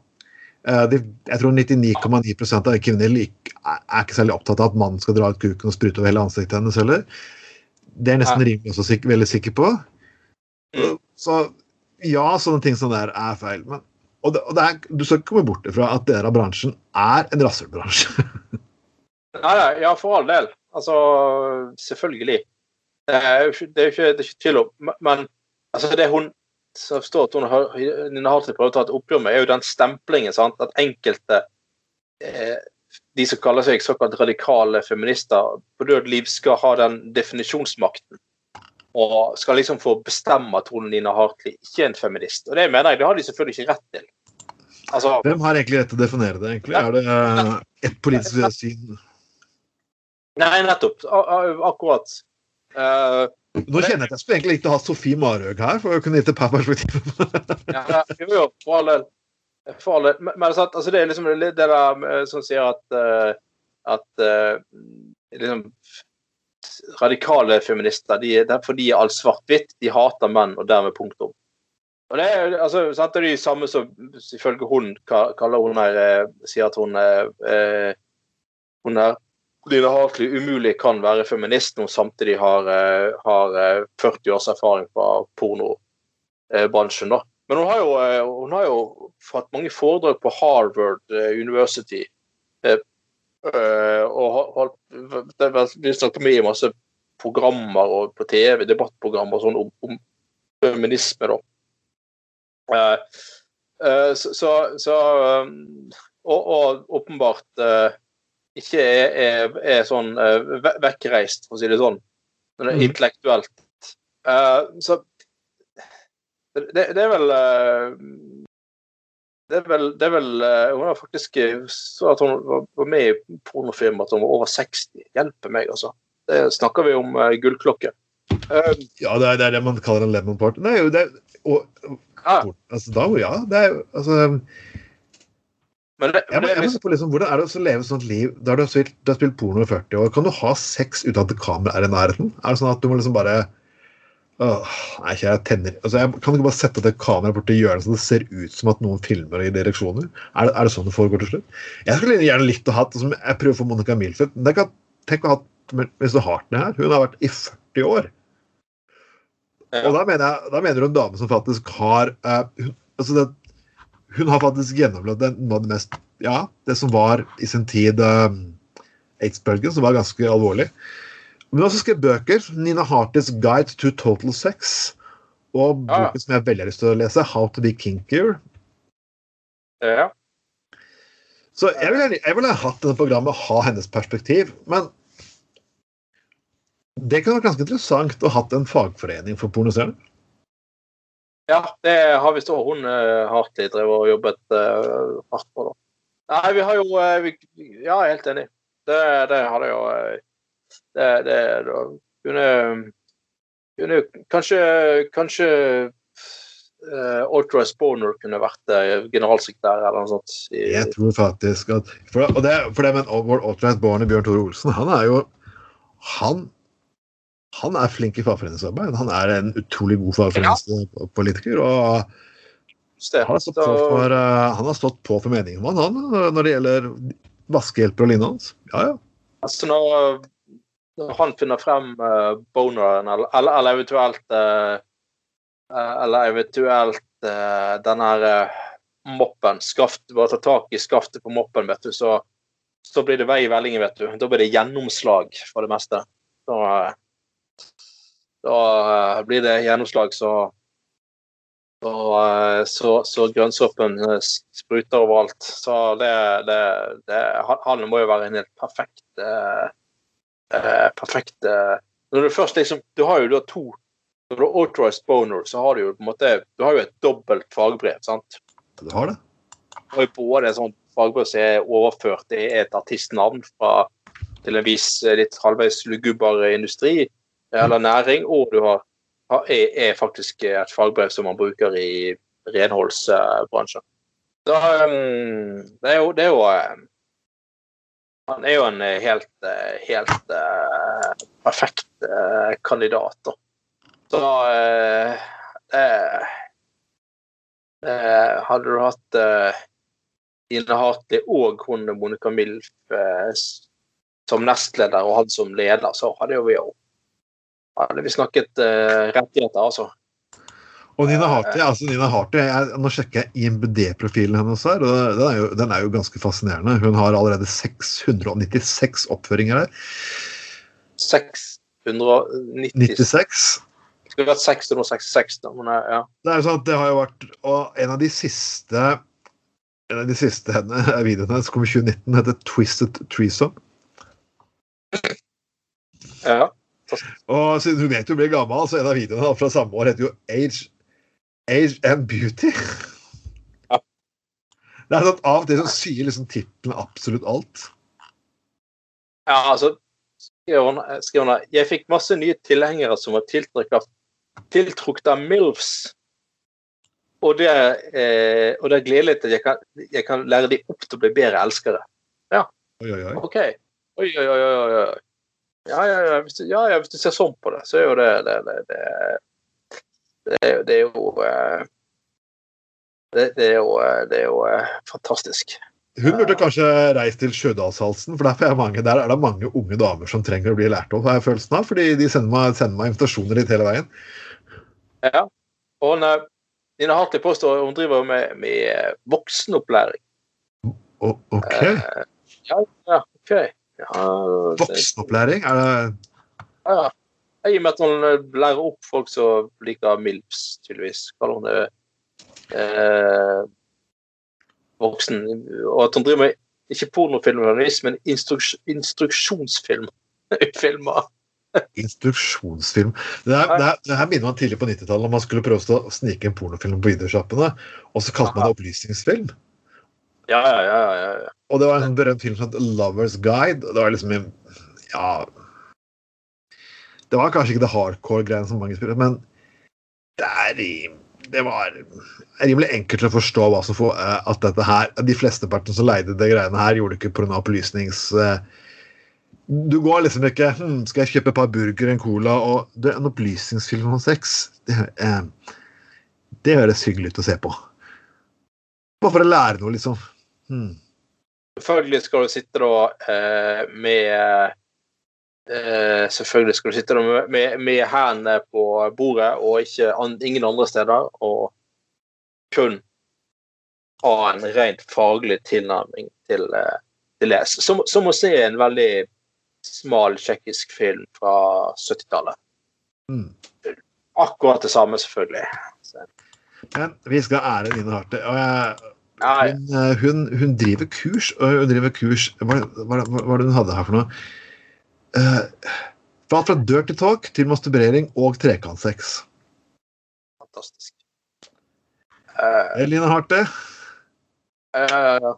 Eh, de, jeg tror 99,9% av kvinner lik, er, ikke særlig opptatt av at mannen skal dra ut kuken og sprute over hele ansiktet hennes heller. Det er nesten rimelig også sikker, veldig sikker på. Mm. Så ja, sånne ting som der er feil. Men, og det, og det er, du skal ikke komme bort ifra at deler av bransjen er en rasshølbransje. Nei, nei, ja, for all del. Altså, selvfølgelig. Det er jo ikke, det er ikke, det er ikke om. Men- Men altså, det hun som står at hun har, Nina Hartley prøver å ta et oppgjør med, er jo den stemplingen. sant? At enkelte eh, de som kaller seg såkalt radikale feminister, på død liv skal ha den definisjonsmakten. Og skal liksom få bestemme at hun Nina Hartley ikke er en feminist. Og det mener jeg, det har de selvfølgelig ikke rett til. Altså, Hvem har egentlig rett til å definere det? egentlig? Er det uh, et politisk syn? Nei, nettopp. Akkurat. Uh, Nå kjenner jeg at jeg skulle egentlig ikke ha Sofie Marhaug her, for å kunne gitt et par perspektiver. Ja, jo, jo, for all del. For all del. Men, men altså, det er liksom det der som sier at eh, at eh, liksom radikale feminister de, derfor de er all svart-hvitt. De hater menn, og dermed punktum. Og det er altså, sant, det er de samme som ifølge hun kaller hun her eh, Sier at hun er eh, hun er Lina Hartley umulig kan være feminist når hun samtidig har, eh, har eh, 40 års erfaring fra pornobransjen. da. Men hun har jo, eh, hun har jo fått mange foredrag på Harvard eh, University. Eh, og holdt- det er vel- Vi snakker mye masse programmer og på TV, debattprogrammer og sånn om, om feminisme, da. Uh, uh, så, så, så um, og, og åpenbart uh, ikke er, er, er sånn vekkreist, for å si det sånn. Men det er Mhm. intellektuelt. Så det, det er vel det er vel, det er vel eh, Hun har faktisk eh, så at hun var- med i pornofilm at hun var over 60. Hjelpe meg, altså. Det snakker vi om uh, gullklokke. Eh, Ja, det er, det er det man kaller en lemon party. Det er og, ja, altså, da, ja, det er altså, men det, jeg, men jeg liksom, se på liksom, Hvordan er det å leve et sånt liv der du har spilt, du har spilt porno i 40 år? Kan du ha sex uten at kameraet er i nærheten? Er det sånn at du må liksom bare Åh, nei, jeg tenner altså, jeg Kan ikke bare sette det kameraet borti hjørnet så det ser ut som at noen filmer i direksjoner? Er det, er det sånn det foregår til slutt? Jeg skulle gjerne likt å ha som Jeg prøver å få Monica Milford. Men tenk, tenk å ha Mr. Hartney her. Hun har vært i 40 år. Og da mener, jeg, da mener du en dame som faktisk har uh, hun, altså det, hun har faktisk gjennomlevd noe av det mest Ja, det som var i sin tid uh, aids-bølgen, som var ganske alvorlig. Men har også skrevet bøker. Nina Hartis 'Guide to Total Sex'. Og Ja. boken som jeg veldig har lyst til å lese, 'How to be kinkier'. ja. Så jeg ville jeg ville hatt denne programmet, ha hennes perspektiv. Men det kunne vært ganske interessant å hatt en fagforening for pornoseere. Ja, det har visst òg hun uh, Hartley drevet og jobbet uh, hardt på. da. Nei, vi har jo uh, vi, Ja, jeg er helt enig. Det, det hadde jo uh, Det, det da kunne, kunne Kanskje, kanskje uh, Ultra Sponer kunne vært uh, generalsekretær eller noe sånt. I, Jeg tror faktisk at For, og det, for det med vår Ultra Sponer, Bjørn Tore Olsen, han er jo Han han er flink i fagforeningsarbeid. Han er en utrolig god fagforeningspolitiker. og han har, stått på for, eh, han har stått på for meningen om han, når det gjelder vaskehjelper og lignende. Ja, ja. Altså når, når han finner frem uh, boneren, eller, eller, eller eventuelt uh, Eller eventuelt uh, den her uh, moppen, skaft, bare ta tak i skaftet på moppen, vet du, så, så blir det vei i vellingen, vet du. Da blir det gjennomslag for det meste. Uh, da blir det gjennomslag så så, uh, så, så grønnsoppen spruter overalt. Så det, det, det han- må jo være en helt perfekt eh, perfekt eh, Når du først liksom Du har jo da to Når du har authorized boner, så har du jo på en måte Du har jo et dobbelt fagbrev, sant? Du har det. Du har jo både et sånt fagbrev som er overført til et artistnavn fra til en viss eh, litt halvveis luguber industri eller næring, og du har, har er, er faktisk et fagbrev som man bruker i renholdsbransjen. Så um, det er jo, det er jo eh, Han er jo en eh, helt, eh, helt uh, perfekt uh, kandidat, da. Så uh, Hadde du hatt Ine Hartley og hun Monica Milf som nestleder og han som leder, så hadde jo vi jo hadde vi snakket rettigheter, altså. Og Nina Harty, altså Nina Harty jeg, Nå sjekker jeg IMBD-profilen hennes her, og den er, jo, den er jo ganske fascinerende. Hun har allerede 696 oppføringer her. 690 96. Skulle vært 666, da, men eh, ja. Det er jo sånn at det har jo vært Og en av de siste en av de siste henne, videoene hennes kom i 2019, heter 'Twisted Treesome'. ja. Og siden hun vet hun blir gammel, så en av videoene fra samme år heter jo 'Age, Age and Beauty'. Ja. Det er sånn at Av og til så sier liksom tittelen absolutt alt. Ja, altså skriver han Jeg fikk masse nye tilhengere som var tiltrukket av, MILFs. Og det, eh, og det er gledelig at jeg kan, jeg kan lære de opp til å bli bedre elskere. Oi, oi, oi. OK. Oi, oi. oi, oi. Ja, ja, ja, hvis du, ja, ja, hvis du ser sånn på det, så er jo det Det, det, det, det, er, det er jo det, det er jo, det er jo fantastisk. Hun burde kanskje reist til Sjødalshalsen, for derfor er mange, der er det mange unge damer som trenger å bli lært opp, har jeg følelsen av, fordi de sender meg, sender meg invitasjoner litt hele veien. Ja. Og hun, Nina Hartley påstår hun driver med, med eh, voksenopplæring. O- ok. Eh, ja, ja, OK. Ja, Voksenopplæring? Er det Ja, ja. I og med at hun eh, lærer opp folk som liker MILFs, tydeligvis. Kaller hun det eh, voksen. Og at han driver med ikke pornofilm, men instruks, instruksjonsfilm. Filmer. instruksjonsfilm? Det, her, det, her, det her minner man tidlig på 90-tallet, når man skulle prøve å snike en pornofilm på videosjappene, og så kalte man det opplysningsfilm. Ja, ja, ja. ja, ja. Og det var en sånn berømt film som het Lovers Guide. og Det var liksom en Ja Det var kanskje ikke det hardcore-greiene som mange spiller, men det er det var rimelig enkelt å forstå hva som får, eh, at dette her De fleste partene som leide det greiene her, gjorde det ikke pga. opplysnings... eh, Du går liksom ikke hm, Skal jeg kjøpe et par burger, en cola og det, En opplysningsfilm om sex, det, eh, det høres hyggelig ut å se på. Bare for å lære noe, liksom. Hmm. Selvfølgelig skal du sitte da eh, med eh, Selvfølgelig skal du sitte med, med, med hendene på bordet og ikke an, ingen andre steder. Og kun ha en rent faglig tilnærming til, eh, til det. Som, som å se en veldig smal tsjekkisk film fra 70-tallet. Mm. Akkurat det samme, selvfølgelig. Så, Men vi skal ære Nina Harte. Og jeg, Hun, eh, hun, hun driver kurs, og hun driver kurs Hva var det hun hadde her for noe? Eh, fra dirty talk til masturbering og trekantsex. Fantastisk. Eh, Lina Harte. eh,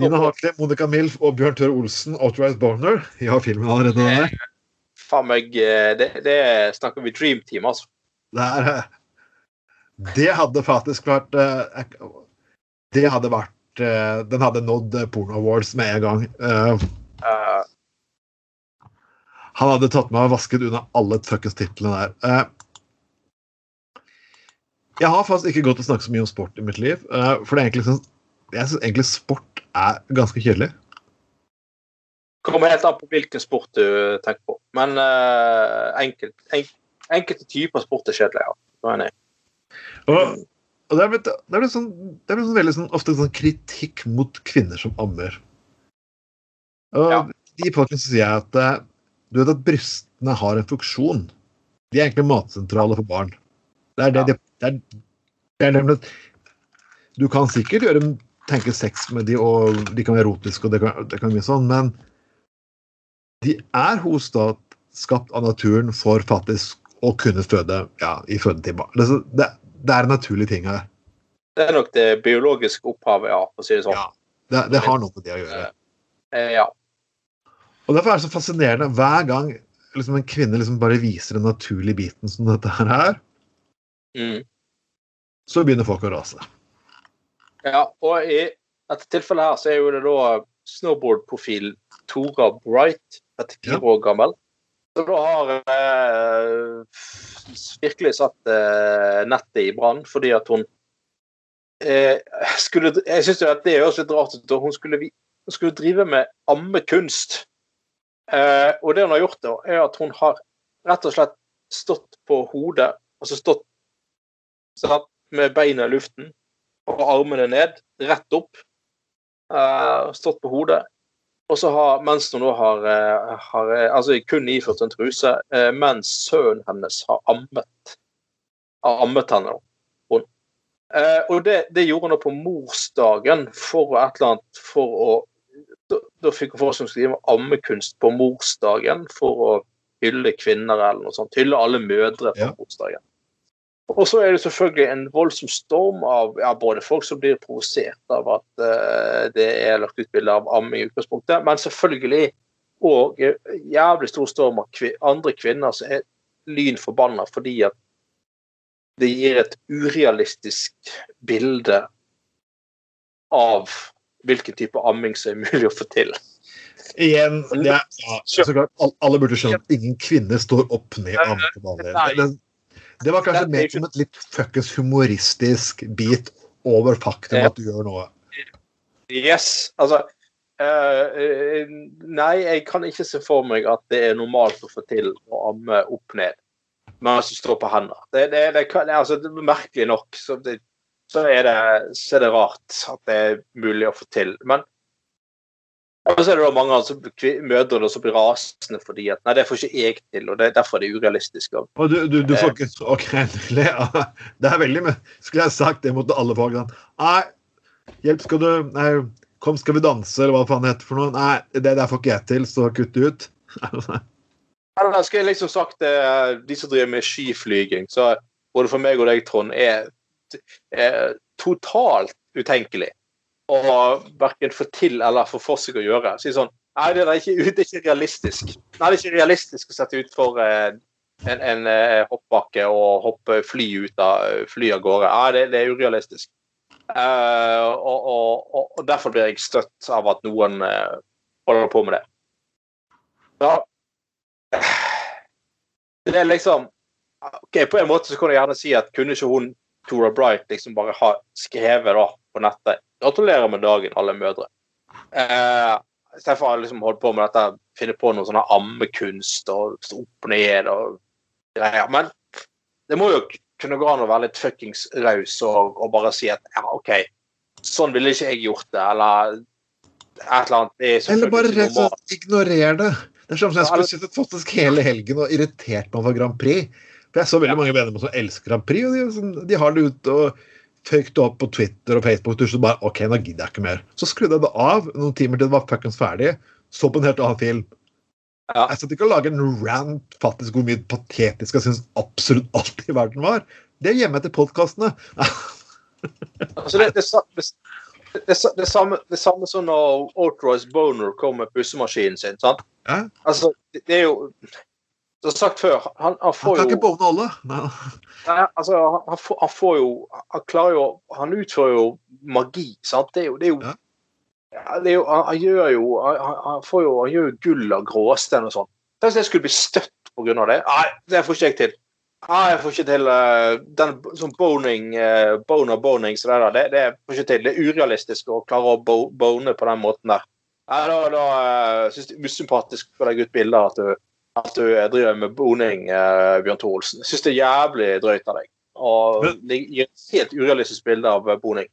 Lina Hartley, Monica Milf og Bjørn Tøre Olsen, Authorized Boner. Jeg har filmen allerede der. faen meg eh, det, det snakker vi Dream Team, altså. Det, er, eh, det hadde faktisk vært eh, Det hadde vært eh, Den hadde nådd eh, Porno Awards med en gang. Uh, Eh, Han hadde tatt meg og vasket unna alle fuckings titlene der. Eh, jeg har faktisk ikke gått og snakket så mye om sport i mitt liv. eh, for det er egentlig sånn, jeg syns egentlig sport er ganske kjedelig. kommer helt an på hvilken sport du tenker på. Men eh, enkelt, enk, enkelte typer sport er kjedelig, ja. Nå er jeg. Og, og det er blitt, det er blitt, sånn, det er blitt sånn veldig sånn, ofte sånn kritikk mot kvinner som ammer. Og Ja. de folkene sier jeg at du vet at brystene har en funksjon. De er egentlig matsentraler for barn. Det er det, Ja. de, det er, det er nemlig Du kan sikkert gjøre tenke sex med de, og de kan være erotiske, og det kan, det kan mye sånn, men de er hos da skapt av naturen for faktisk å kunne føde ja, i fødetime. Det, det, det er en naturlig ting her. Det er nok det biologiske opphavet, ja, for å si det sånn. Ja. Det, det har noe med det å gjøre. Eh, ja. Og Derfor er det så fascinerende hver gang liksom, en kvinne liksom bare viser den naturlige biten som dette her er, Mm. så begynner folk å rase. ja. Og i dette tilfellet her så er jo det da snowboardprofil Tora Bright, 34 Ja. år gammel. Så da har eh, virkelig satt eh, nettet i brann fordi at hun eh, skulle Jeg syns jo at det høres litt rart ut. Hun skulle, hun skulle drive med ammekunst. Eh, og det hun har gjort, da, er at hun har rett og slett stått på hodet, altså stått sant, med beina i luften og armene ned, rett opp. eh, stått på hodet. Og så har, mens hun da har, eh, har eh, altså kun iført en truse, eh, mens sønnen hennes har ammet. Har ammet henne. da. Eh, og det, det gjorde hun da på morsdagen for et eller annet for å Da, da fikk hun som skrive ammekunst på morsdagen for å hylle kvinner eller noe sånt. Hylle alle mødre på Ja. morsdagen. Og så er det selvfølgelig en voldsom storm av ja, både folk som blir provosert av at uh, det er lagt ut bilder av amming i utgangspunktet, men selvfølgelig òg jævlig stor storm av kvi andre kvinner som er lynforbanna fordi at det gir et urealistisk bilde av hvilken type amming som er mulig å få til. Igjen, det er, ja, så klart, alle burde skjønne at ingen kvinne står opp ned og ammer på vanlig. Det, var kanskje er mer som et litt fuckings humoristisk bit over faktum at du gjør noe. Yes, altså eh, eh, Nei, jeg kan ikke se for meg at det er normalt å få til å amme opp ned mens du står på hendene. Det, det, det, det, altså, det er merkelig nok så, det, så, er det, så er det rart at det er mulig å få til. Men og så er det da mange altså, mødre som blir rasende fordi at nei, det får ikke jeg til, og det, derfor er det urealistisk. Og, du, du, du Eh. får ikke så OK, le. Det er veldig Skulle jeg sagt det mot alle folk sånn Nei, hjelp, skal du Nei, kom, skal vi danse, eller hva faen det heter for noe? Nei, det der får ikke jeg til, så kutt ut. Eller skulle jeg liksom sagt det, de som driver med skiflyging, så både for meg og deg, Trond, er, er totalt utenkelig å verken få til eller få for seg å gjøre. Si sånn Nei, det er ikke, det er ikke realistisk. Nei, det er ikke realistisk å sette ut for eh, en, en eh, hoppbakke og hoppe fly ut av fly av gårde. Nei, det, det er urealistisk. Eh, og, og, og, derfor blir jeg støtt av at noen eh, holder på med det. Ja, det er liksom ok, På en måte så kan du gjerne si at kunne ikke hun Tora Bright liksom bare har skrevet da på nettet 'Gratulerer med dagen, alle mødre'. Eh, Istedenfor å liksom holde på med dette, finne på noe sånn ammekunst og opp ned og greier. Men det må jo kunne gå an å være litt fuckings raus og, og bare si at ja, OK, sånn ville ikke jeg gjort det, eller et eller annet. Det er Eller bare rett og slett ignorer det. Det er som om jeg skulle sittet faktisk hele helgen og irritert meg over Grand Prix. For jeg så veldig mange venner som elsker Grand Prix, og de, sånn- de har det ute og føyk det opp på Twitter og Facebook, og så bare OK, nå gidder jeg ikke mer. Så skrudde jeg det av noen timer til det var fuckings ferdig. Så på en helt annen film. Ja. Jeg satt ikke og laget en rant faktisk hvor mye patetisk jeg syns absolutt alt i verden var. Det er hjemme til podkastene. Altså, det, det, det, det, det, samme, det samme som når Outrice Boner kom med pussemaskinen sin. sant? Ja. Altså, det, det er jo Som sagt før, han, han Han kan ikke bovne alle. Nei. Altså, han, får, han får jo Han klarer jo Han utfører jo magi, sant? Det er jo, det er jo, Ja. ja, det er jo han, han gjør jo han, får jo Han gjør jo gull av gråstein og sånn. Hvis jeg skulle bli støtt pga. det. Nei, det får ikke jeg til. Nei, jeg får ikke til uh, den sånn boning uh, Boner boning så det, der, det, det får ikke til. Det er urealistisk å klare å bo, bone på den måten der. Nei, da, da uh, syns jeg det er usympatisk å legge ut bilder at du, at du driver med boning, eh, Bjørn Tore Olsen. Jeg syns det er jævlig drøyt av deg. Og det gir et helt urealistisk bilde av eh, boning.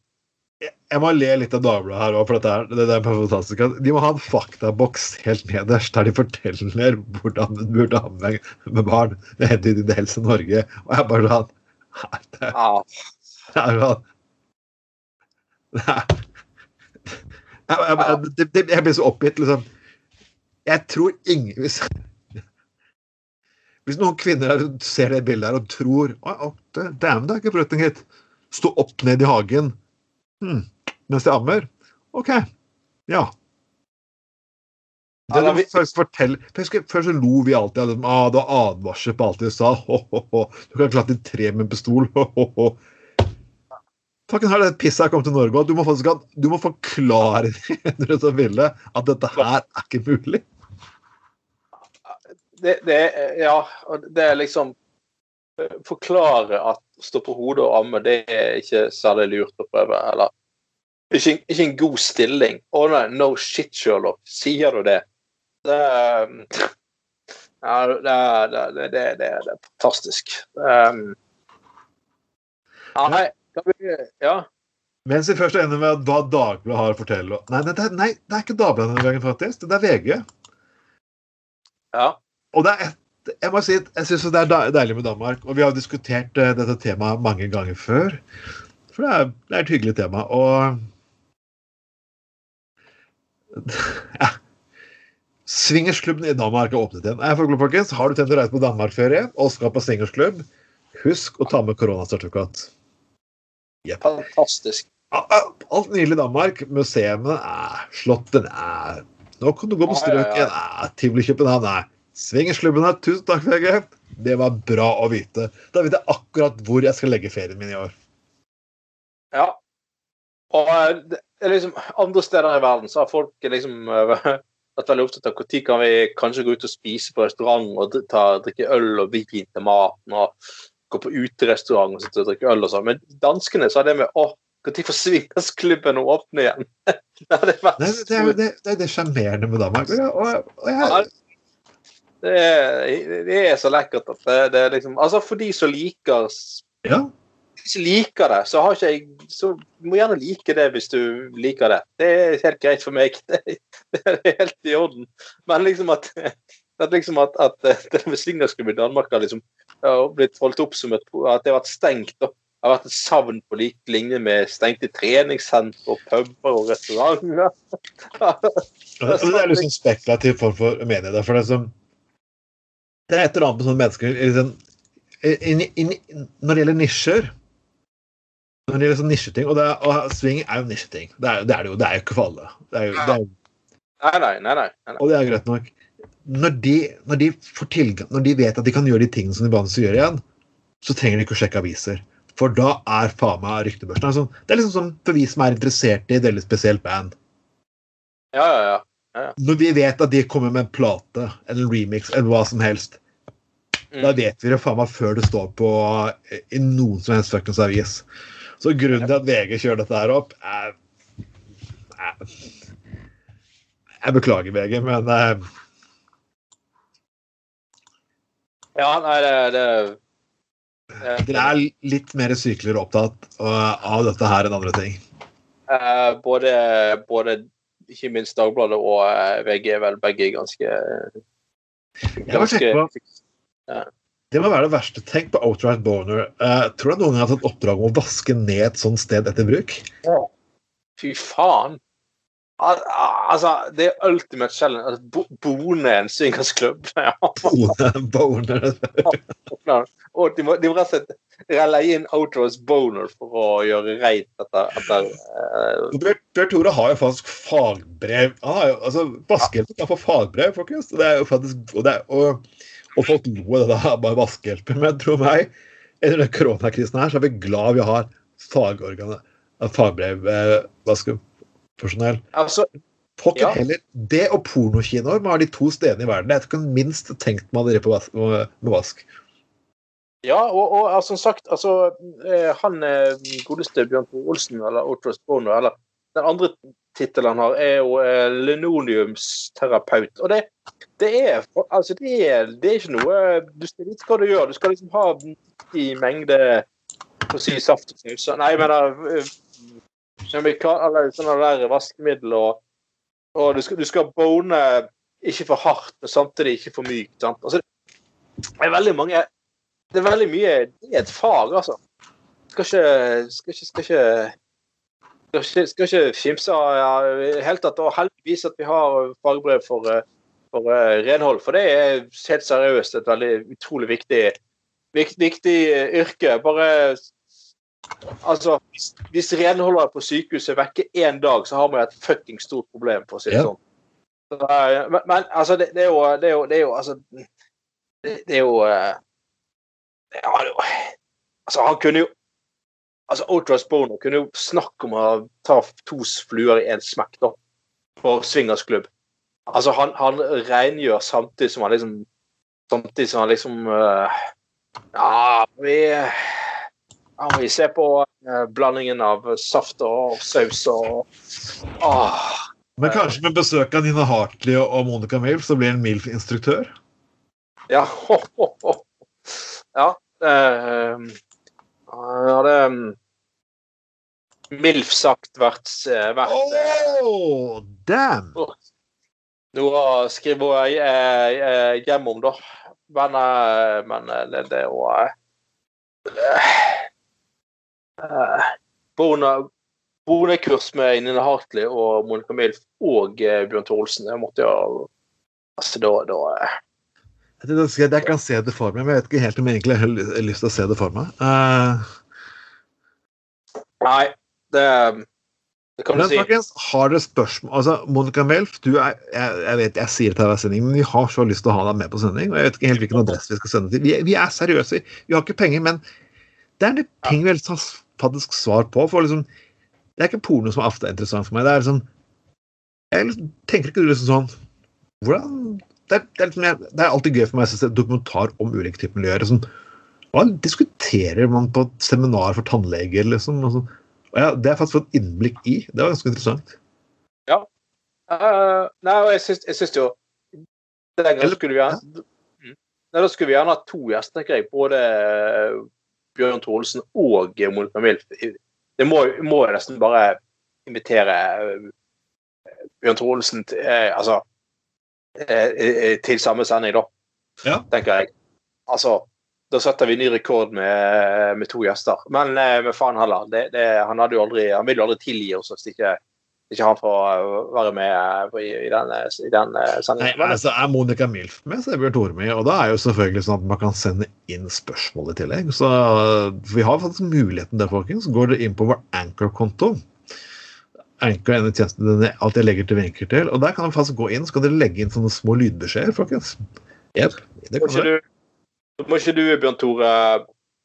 Jeg må le litt av Dagbladet her òg, for dette er, det, er fantastisk. De må ha en faktaboks helt nederst der de forteller hvordan du burde ha med, med barn med hensyn til Helse Norge. Og jeg bare sånn Nei, det er sånn Nei. Jeg, jeg, jeg, jeg blir så oppgitt, liksom. Jeg tror ingen Hvis, noen kvinner ser det bildet her og tror Å, å, det- Dæven, det er ikke forretning hit. Stå opp ned i hagen hmm. mens de ammer. OK. Ja. Det er du vi- først fortell, Før så lo vi alltid av det. Ah, det var advarsel på alt de sa. Ho, ho, ho. Du kan klatre i tre med en pistol. Ho, ho, ho. Fucking her, det pisset her kom til Norge, og du må faktisk du må forklare de som ville at dette her er ikke mulig. Det, det Ja, det er liksom eh, Forklare at å stå på hodet og amme, det er ikke særlig lurt å prøve. Eller ikke, ikke en god stilling. Å nei, no shit, Sherlock. Sier du det? Det er ja, det, det, det, det, er fantastisk. Um, ja, nei, kan vi Ja. Mens vi først ender med hva Dagbladet har å fortelle Nei, nei, det nei, det er ikke Dagbladet denne gangen, faktisk. Det er VG. ja. Og det er et, jeg må si jeg syns det er deilig med Danmark. Og vi har diskutert eh, dette temaet mange ganger før. For det er, det er et hyggelig tema. Og ja. Swingersklubben i Danmark har åpnet igjen. Folkens, Har du tenkt å reise på Danmarkferie og skal på swingersklubb, husk å ta med koronasertifikat. Fantastisk. Alt nydelig i Danmark. Museene, slottet eh. Nå kan du gå på Ja, ja, ja. Tivoli København. Nei. Swingersklubbene. Tusen takk, VG. Det var bra å vite. Da vet jeg akkurat hvor jeg skal legge ferien min i år. Ja. Og eh, liksom andre steder i verden så har folk liksom vært veldig opptatt av når kan vi kanskje gå ut og spise på restaurant og ta, drikke øl og vin til maten og gå på uterestaurant og sitte og drikke øl og sånn. Men danskene sa det med å når får swingersklubben å åpne igjen? det er det, det det, det, det sjarmerende med Danmark. Og, jeg- og, og Ja, jeg, det, er, det er så lekkert at det, det er liksom Altså for de som liker ja. de som liker det, så har ikke jeg Så du må gjerne like det hvis du liker det. Det er helt greit for meg. Det, det er helt i orden. Men liksom at, at, liksom at, at det med swingersklubben i Danmark har liksom har blitt holdt opp som et At det har vært stengt. Da. Det har vært et savn på lik linje med stengte treningssenter, puber og restauranter. Det er liksom spekulativ form for det, For det, er som, det er et eller annet med sånne mennesker liksom, in, in, in, Når det gjelder nisjer Når det gjelder sånn nisjeting Og, det og swing er jo nisjeting. Det er, det er det jo. Det er jo ikke for alle. Det er jo, det er, Nei, nei, nei. nei, nei. og det er greit nok. Når de, når de får tilgang Når de vet at de kan gjøre de tingene som de vanligvis gjør igjen, så trenger de ikke å sjekke aviser. For da er faen meg ryktebørsen altså, Det er liksom sånn for vi som er interessert i et veldig spesielt band. Ja, ja, ja. Når vi vet at de kommer med en plate eller en remix eller hva som helst, Mm. da vet vi det faen meg før det står på eh, i noen som helst fuckings avis. Så grunnen til at VG kjører dette her opp, er, er Jeg beklager, VG, men er, Ja, nei, det, det, det dere er litt mer sykler opptatt eh, av dette her enn andre ting. Uh, både, både ikke minst Dagbladet og eh, VG er vel begge ganske ganske Det må være det verste. Tenk på outright boner. Uh, tror du noen gang har tatt oppdrag om å vaske ned et sånt sted etter bruk? Fy faen. Al altså, det er ultimate challenge. at Bo Bone en swingersklubb. Ja. Boner, boner. Og de må, de må rett og slett relle inn Outros boner for å gjøre reit etter, etter uh... Bjørn Bjørn Tore har jo faktisk fagbrev. Han har jo, altså, Vaskehjelpen kan få fagbrev, folkens. Det er jo faktisk, og, det er, og, og folk lo av det der, bare vaskehjelpen. Men tro meg, etter den koronakrisen her, så er vi glad vi har fagorganet, fagbrev, eh, vaskepersonell. Altså, Pokker Ja. heller. Det og pornokinoer må være de to stedene i verden jeg kunne minst tenkt meg å drive på vas med vask. ja, og, og altså, som sagt, altså eh, Han eh, godeste Bjørn Tore Olsen, eller Outros Bono, eller den andre tittelen han har, er jo eh, linoleumsterapeut. Og det, det er altså det er, det er ikke noe Du skal vite hva du gjør. Du skal liksom ha i mengde for å si saft og saus. Nei, jeg mener eh, eller sånne der vaskemiddel og, og du skal, du skal bone ikke for hardt, men samtidig ikke for mykt. Sant? Altså, det er veldig mange Det er veldig mye Det er et fag, altså. Skal ikke Skal ikke, skal ikke skal ikke, skal ikke kimse av ja, helt tatt. Og heldigvis at vi har fagbrev for, eh, for uh, renhold. For det er helt seriøst et veldig utrolig viktig, viktig, viktig eh, yrke. Bare Altså, hvis, hvis renholdere på sykehuset er vekke én dag, så har vi et fucking stort problem, for å si det sånn. Eh, men, men altså, det, det, er jo, det, er jo, det er jo Altså Det, det er jo eh, ja, Altså, han kunne jo Altså, Outros Bono kunne jo snakke om å ta to fluer i én smekk, da. For swingersklubb. Altså, han, han rengjør samtidig som han liksom Samtidig som han liksom uh, Ja, vi ja, må vi se på eh, blandingen av saft og saus og Åh. Men kanskje med besøk av Nina Hartley og Monica Milf, så blir han MILF-instruktør? Ja. Ho, ho, ho. Ja. Eh, hadde um, MILF sagt vært, eh, vært eh, Oh, damn! noe å skrive eh, eh, hjem om, da. Men, eh, men eh, det, jo eh, eh, Bonekurs med Nina Hartley og Monica Milf og eh, Bjørn Tore Olsen. Jeg måtte jo Altså, da, da eh, Jeg, jeg, kan se det for meg, men jeg vet ikke helt om jeg egentlig har lyst til å se det for meg. Uh... Nei, det, det kan du men si. folkens, har dere spørsmål altså, Monica Melf, du er, jeg, jeg vet jeg sier det til hver sending, men vi har så lyst til å ha deg med på sending. og Jeg vet ikke helt hvilken adresse vi skal sende til. Vi, vi er seriøse. Vi har ikke penger, men det er en ting vi har faktisk svar på. for liksom, Det er ikke porno som ofte er interessant for meg. Det er liksom jeg liksom, Tenker ikke du liksom sånn hvordan, det, er, det, er liksom, jeg- det er alltid gøy for meg å se dokumentar om ulike typer miljøer. Liksom, hva diskuterer man på et seminar for tannleger, liksom? Og sånn. Og ja, det har jeg faktisk fått innblikk i. Det var ganske interessant. Eh, nei, og jeg syns, jo Den gangen skulle vi gjerne Mm. Nei, Da skulle vi gjerne ha to gjester. Både Bjørn Tore og Monica Milf. Det må, må jo nesten bare invitere eh, Bjørn Tore til, eh, altså, eh, til samme sending, da. Ja. Tenker jeg. Altså, da setter vi ny rekord med, med to gjester. Men, men faen heller. Det, det, han, hadde jo aldri, han vil jo aldri tilgi oss hvis ikke, ikke han får eh, være med eh, i, i den, eh, i den sendingen. Nei. Altså Er Monica Milf med, så er Bjørn Tore med. Og da er jo selvfølgelig sånn at man kan sende inn spørsmål i tillegg. Så vi har faktisk muligheten der, folkens. Går dere inn på vår Anchor-konto Anchor er en tjeneste den jeg alltid legger til vinker til. Og der kan dere faktisk gå inn så kan dere legge inn sånne små lydbeskjeder, folkens. Jepp. Det må kan ikke du, må ikke du, Bjørn Tore,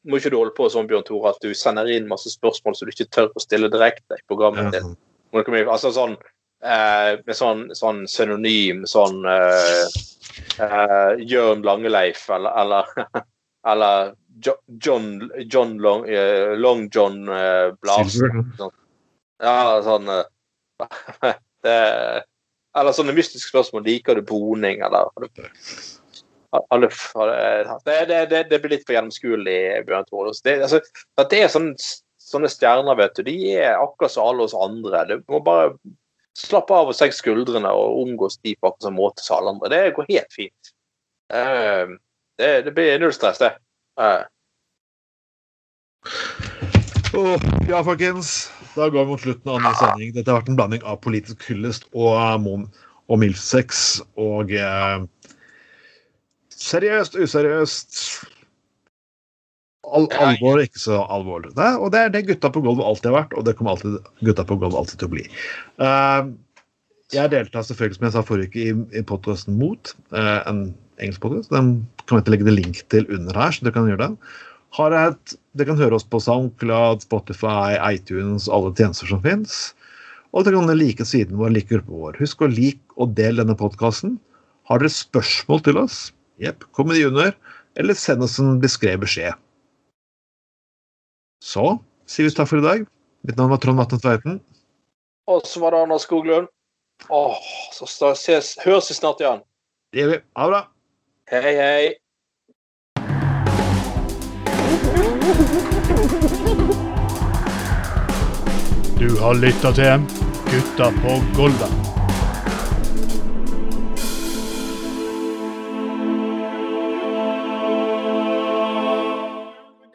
må ikke du holde på sånn, Bjørn Tore, at du sender inn masse spørsmål som du ikke tør å stille direkte i programmet ditt? Ja. Milf, Altså sånn eh, med sånn, sånn synonym sånn eh, eh, Jørn Langeleif eller eller, eller John, John Long, eh, Long John eh, Blasen. Silver. Ja, sånn eh, det, Eller sånne mystiske spørsmål. Liker du boning, eller det, det, det, blir litt for gjennomskuelig, Bjørn Tore. Det, altså, at det er sånne, sånne stjerner, vet du. De er akkurat som alle oss andre. Du må bare slappe av og senke skuldrene og omgås de på akkurat samme måte som alle andre. Det går helt fint. Uh, Det, det blir null stress, det. Uh. Oh, ja, folkens. Da går vi mot slutten av ny sending. Dette har vært en blanding av politisk hyllest og, eh, mon- og milfsex og eh, seriøst, useriøst. Al alvor, ikke så alvorlig. Det, og det er det gutta på gulvet alltid har vært, og det kommer alltid, gutta på gulvet alltid til å bli. Uh, jeg deltar selvfølgelig, som jeg sa forrige uke, i, i podkasten Mot, Uh, en engelsk podkast. Den kan jeg ikke legge det link til under her, så dere kan gjøre det. Har et, dere kan høre oss på SoundCloud, Spotify, iTunes, alle tjenester som fins. Og dere kan like siden vår, like gruppa vår. Husk å like og del denne podkasten. Har dere spørsmål til oss, jepp, kom med de under, eller send oss en beskrevet beskjed. Så sier vi takk for i dag. Mitt navn var Trond Vatne Tveiten. og så var det Anders Skoglund. Åh, så ses, høres vi snart igjen. Det gjør vi. Ha det bra. Hei, hei. Du har lytta til Gutta på Golvet.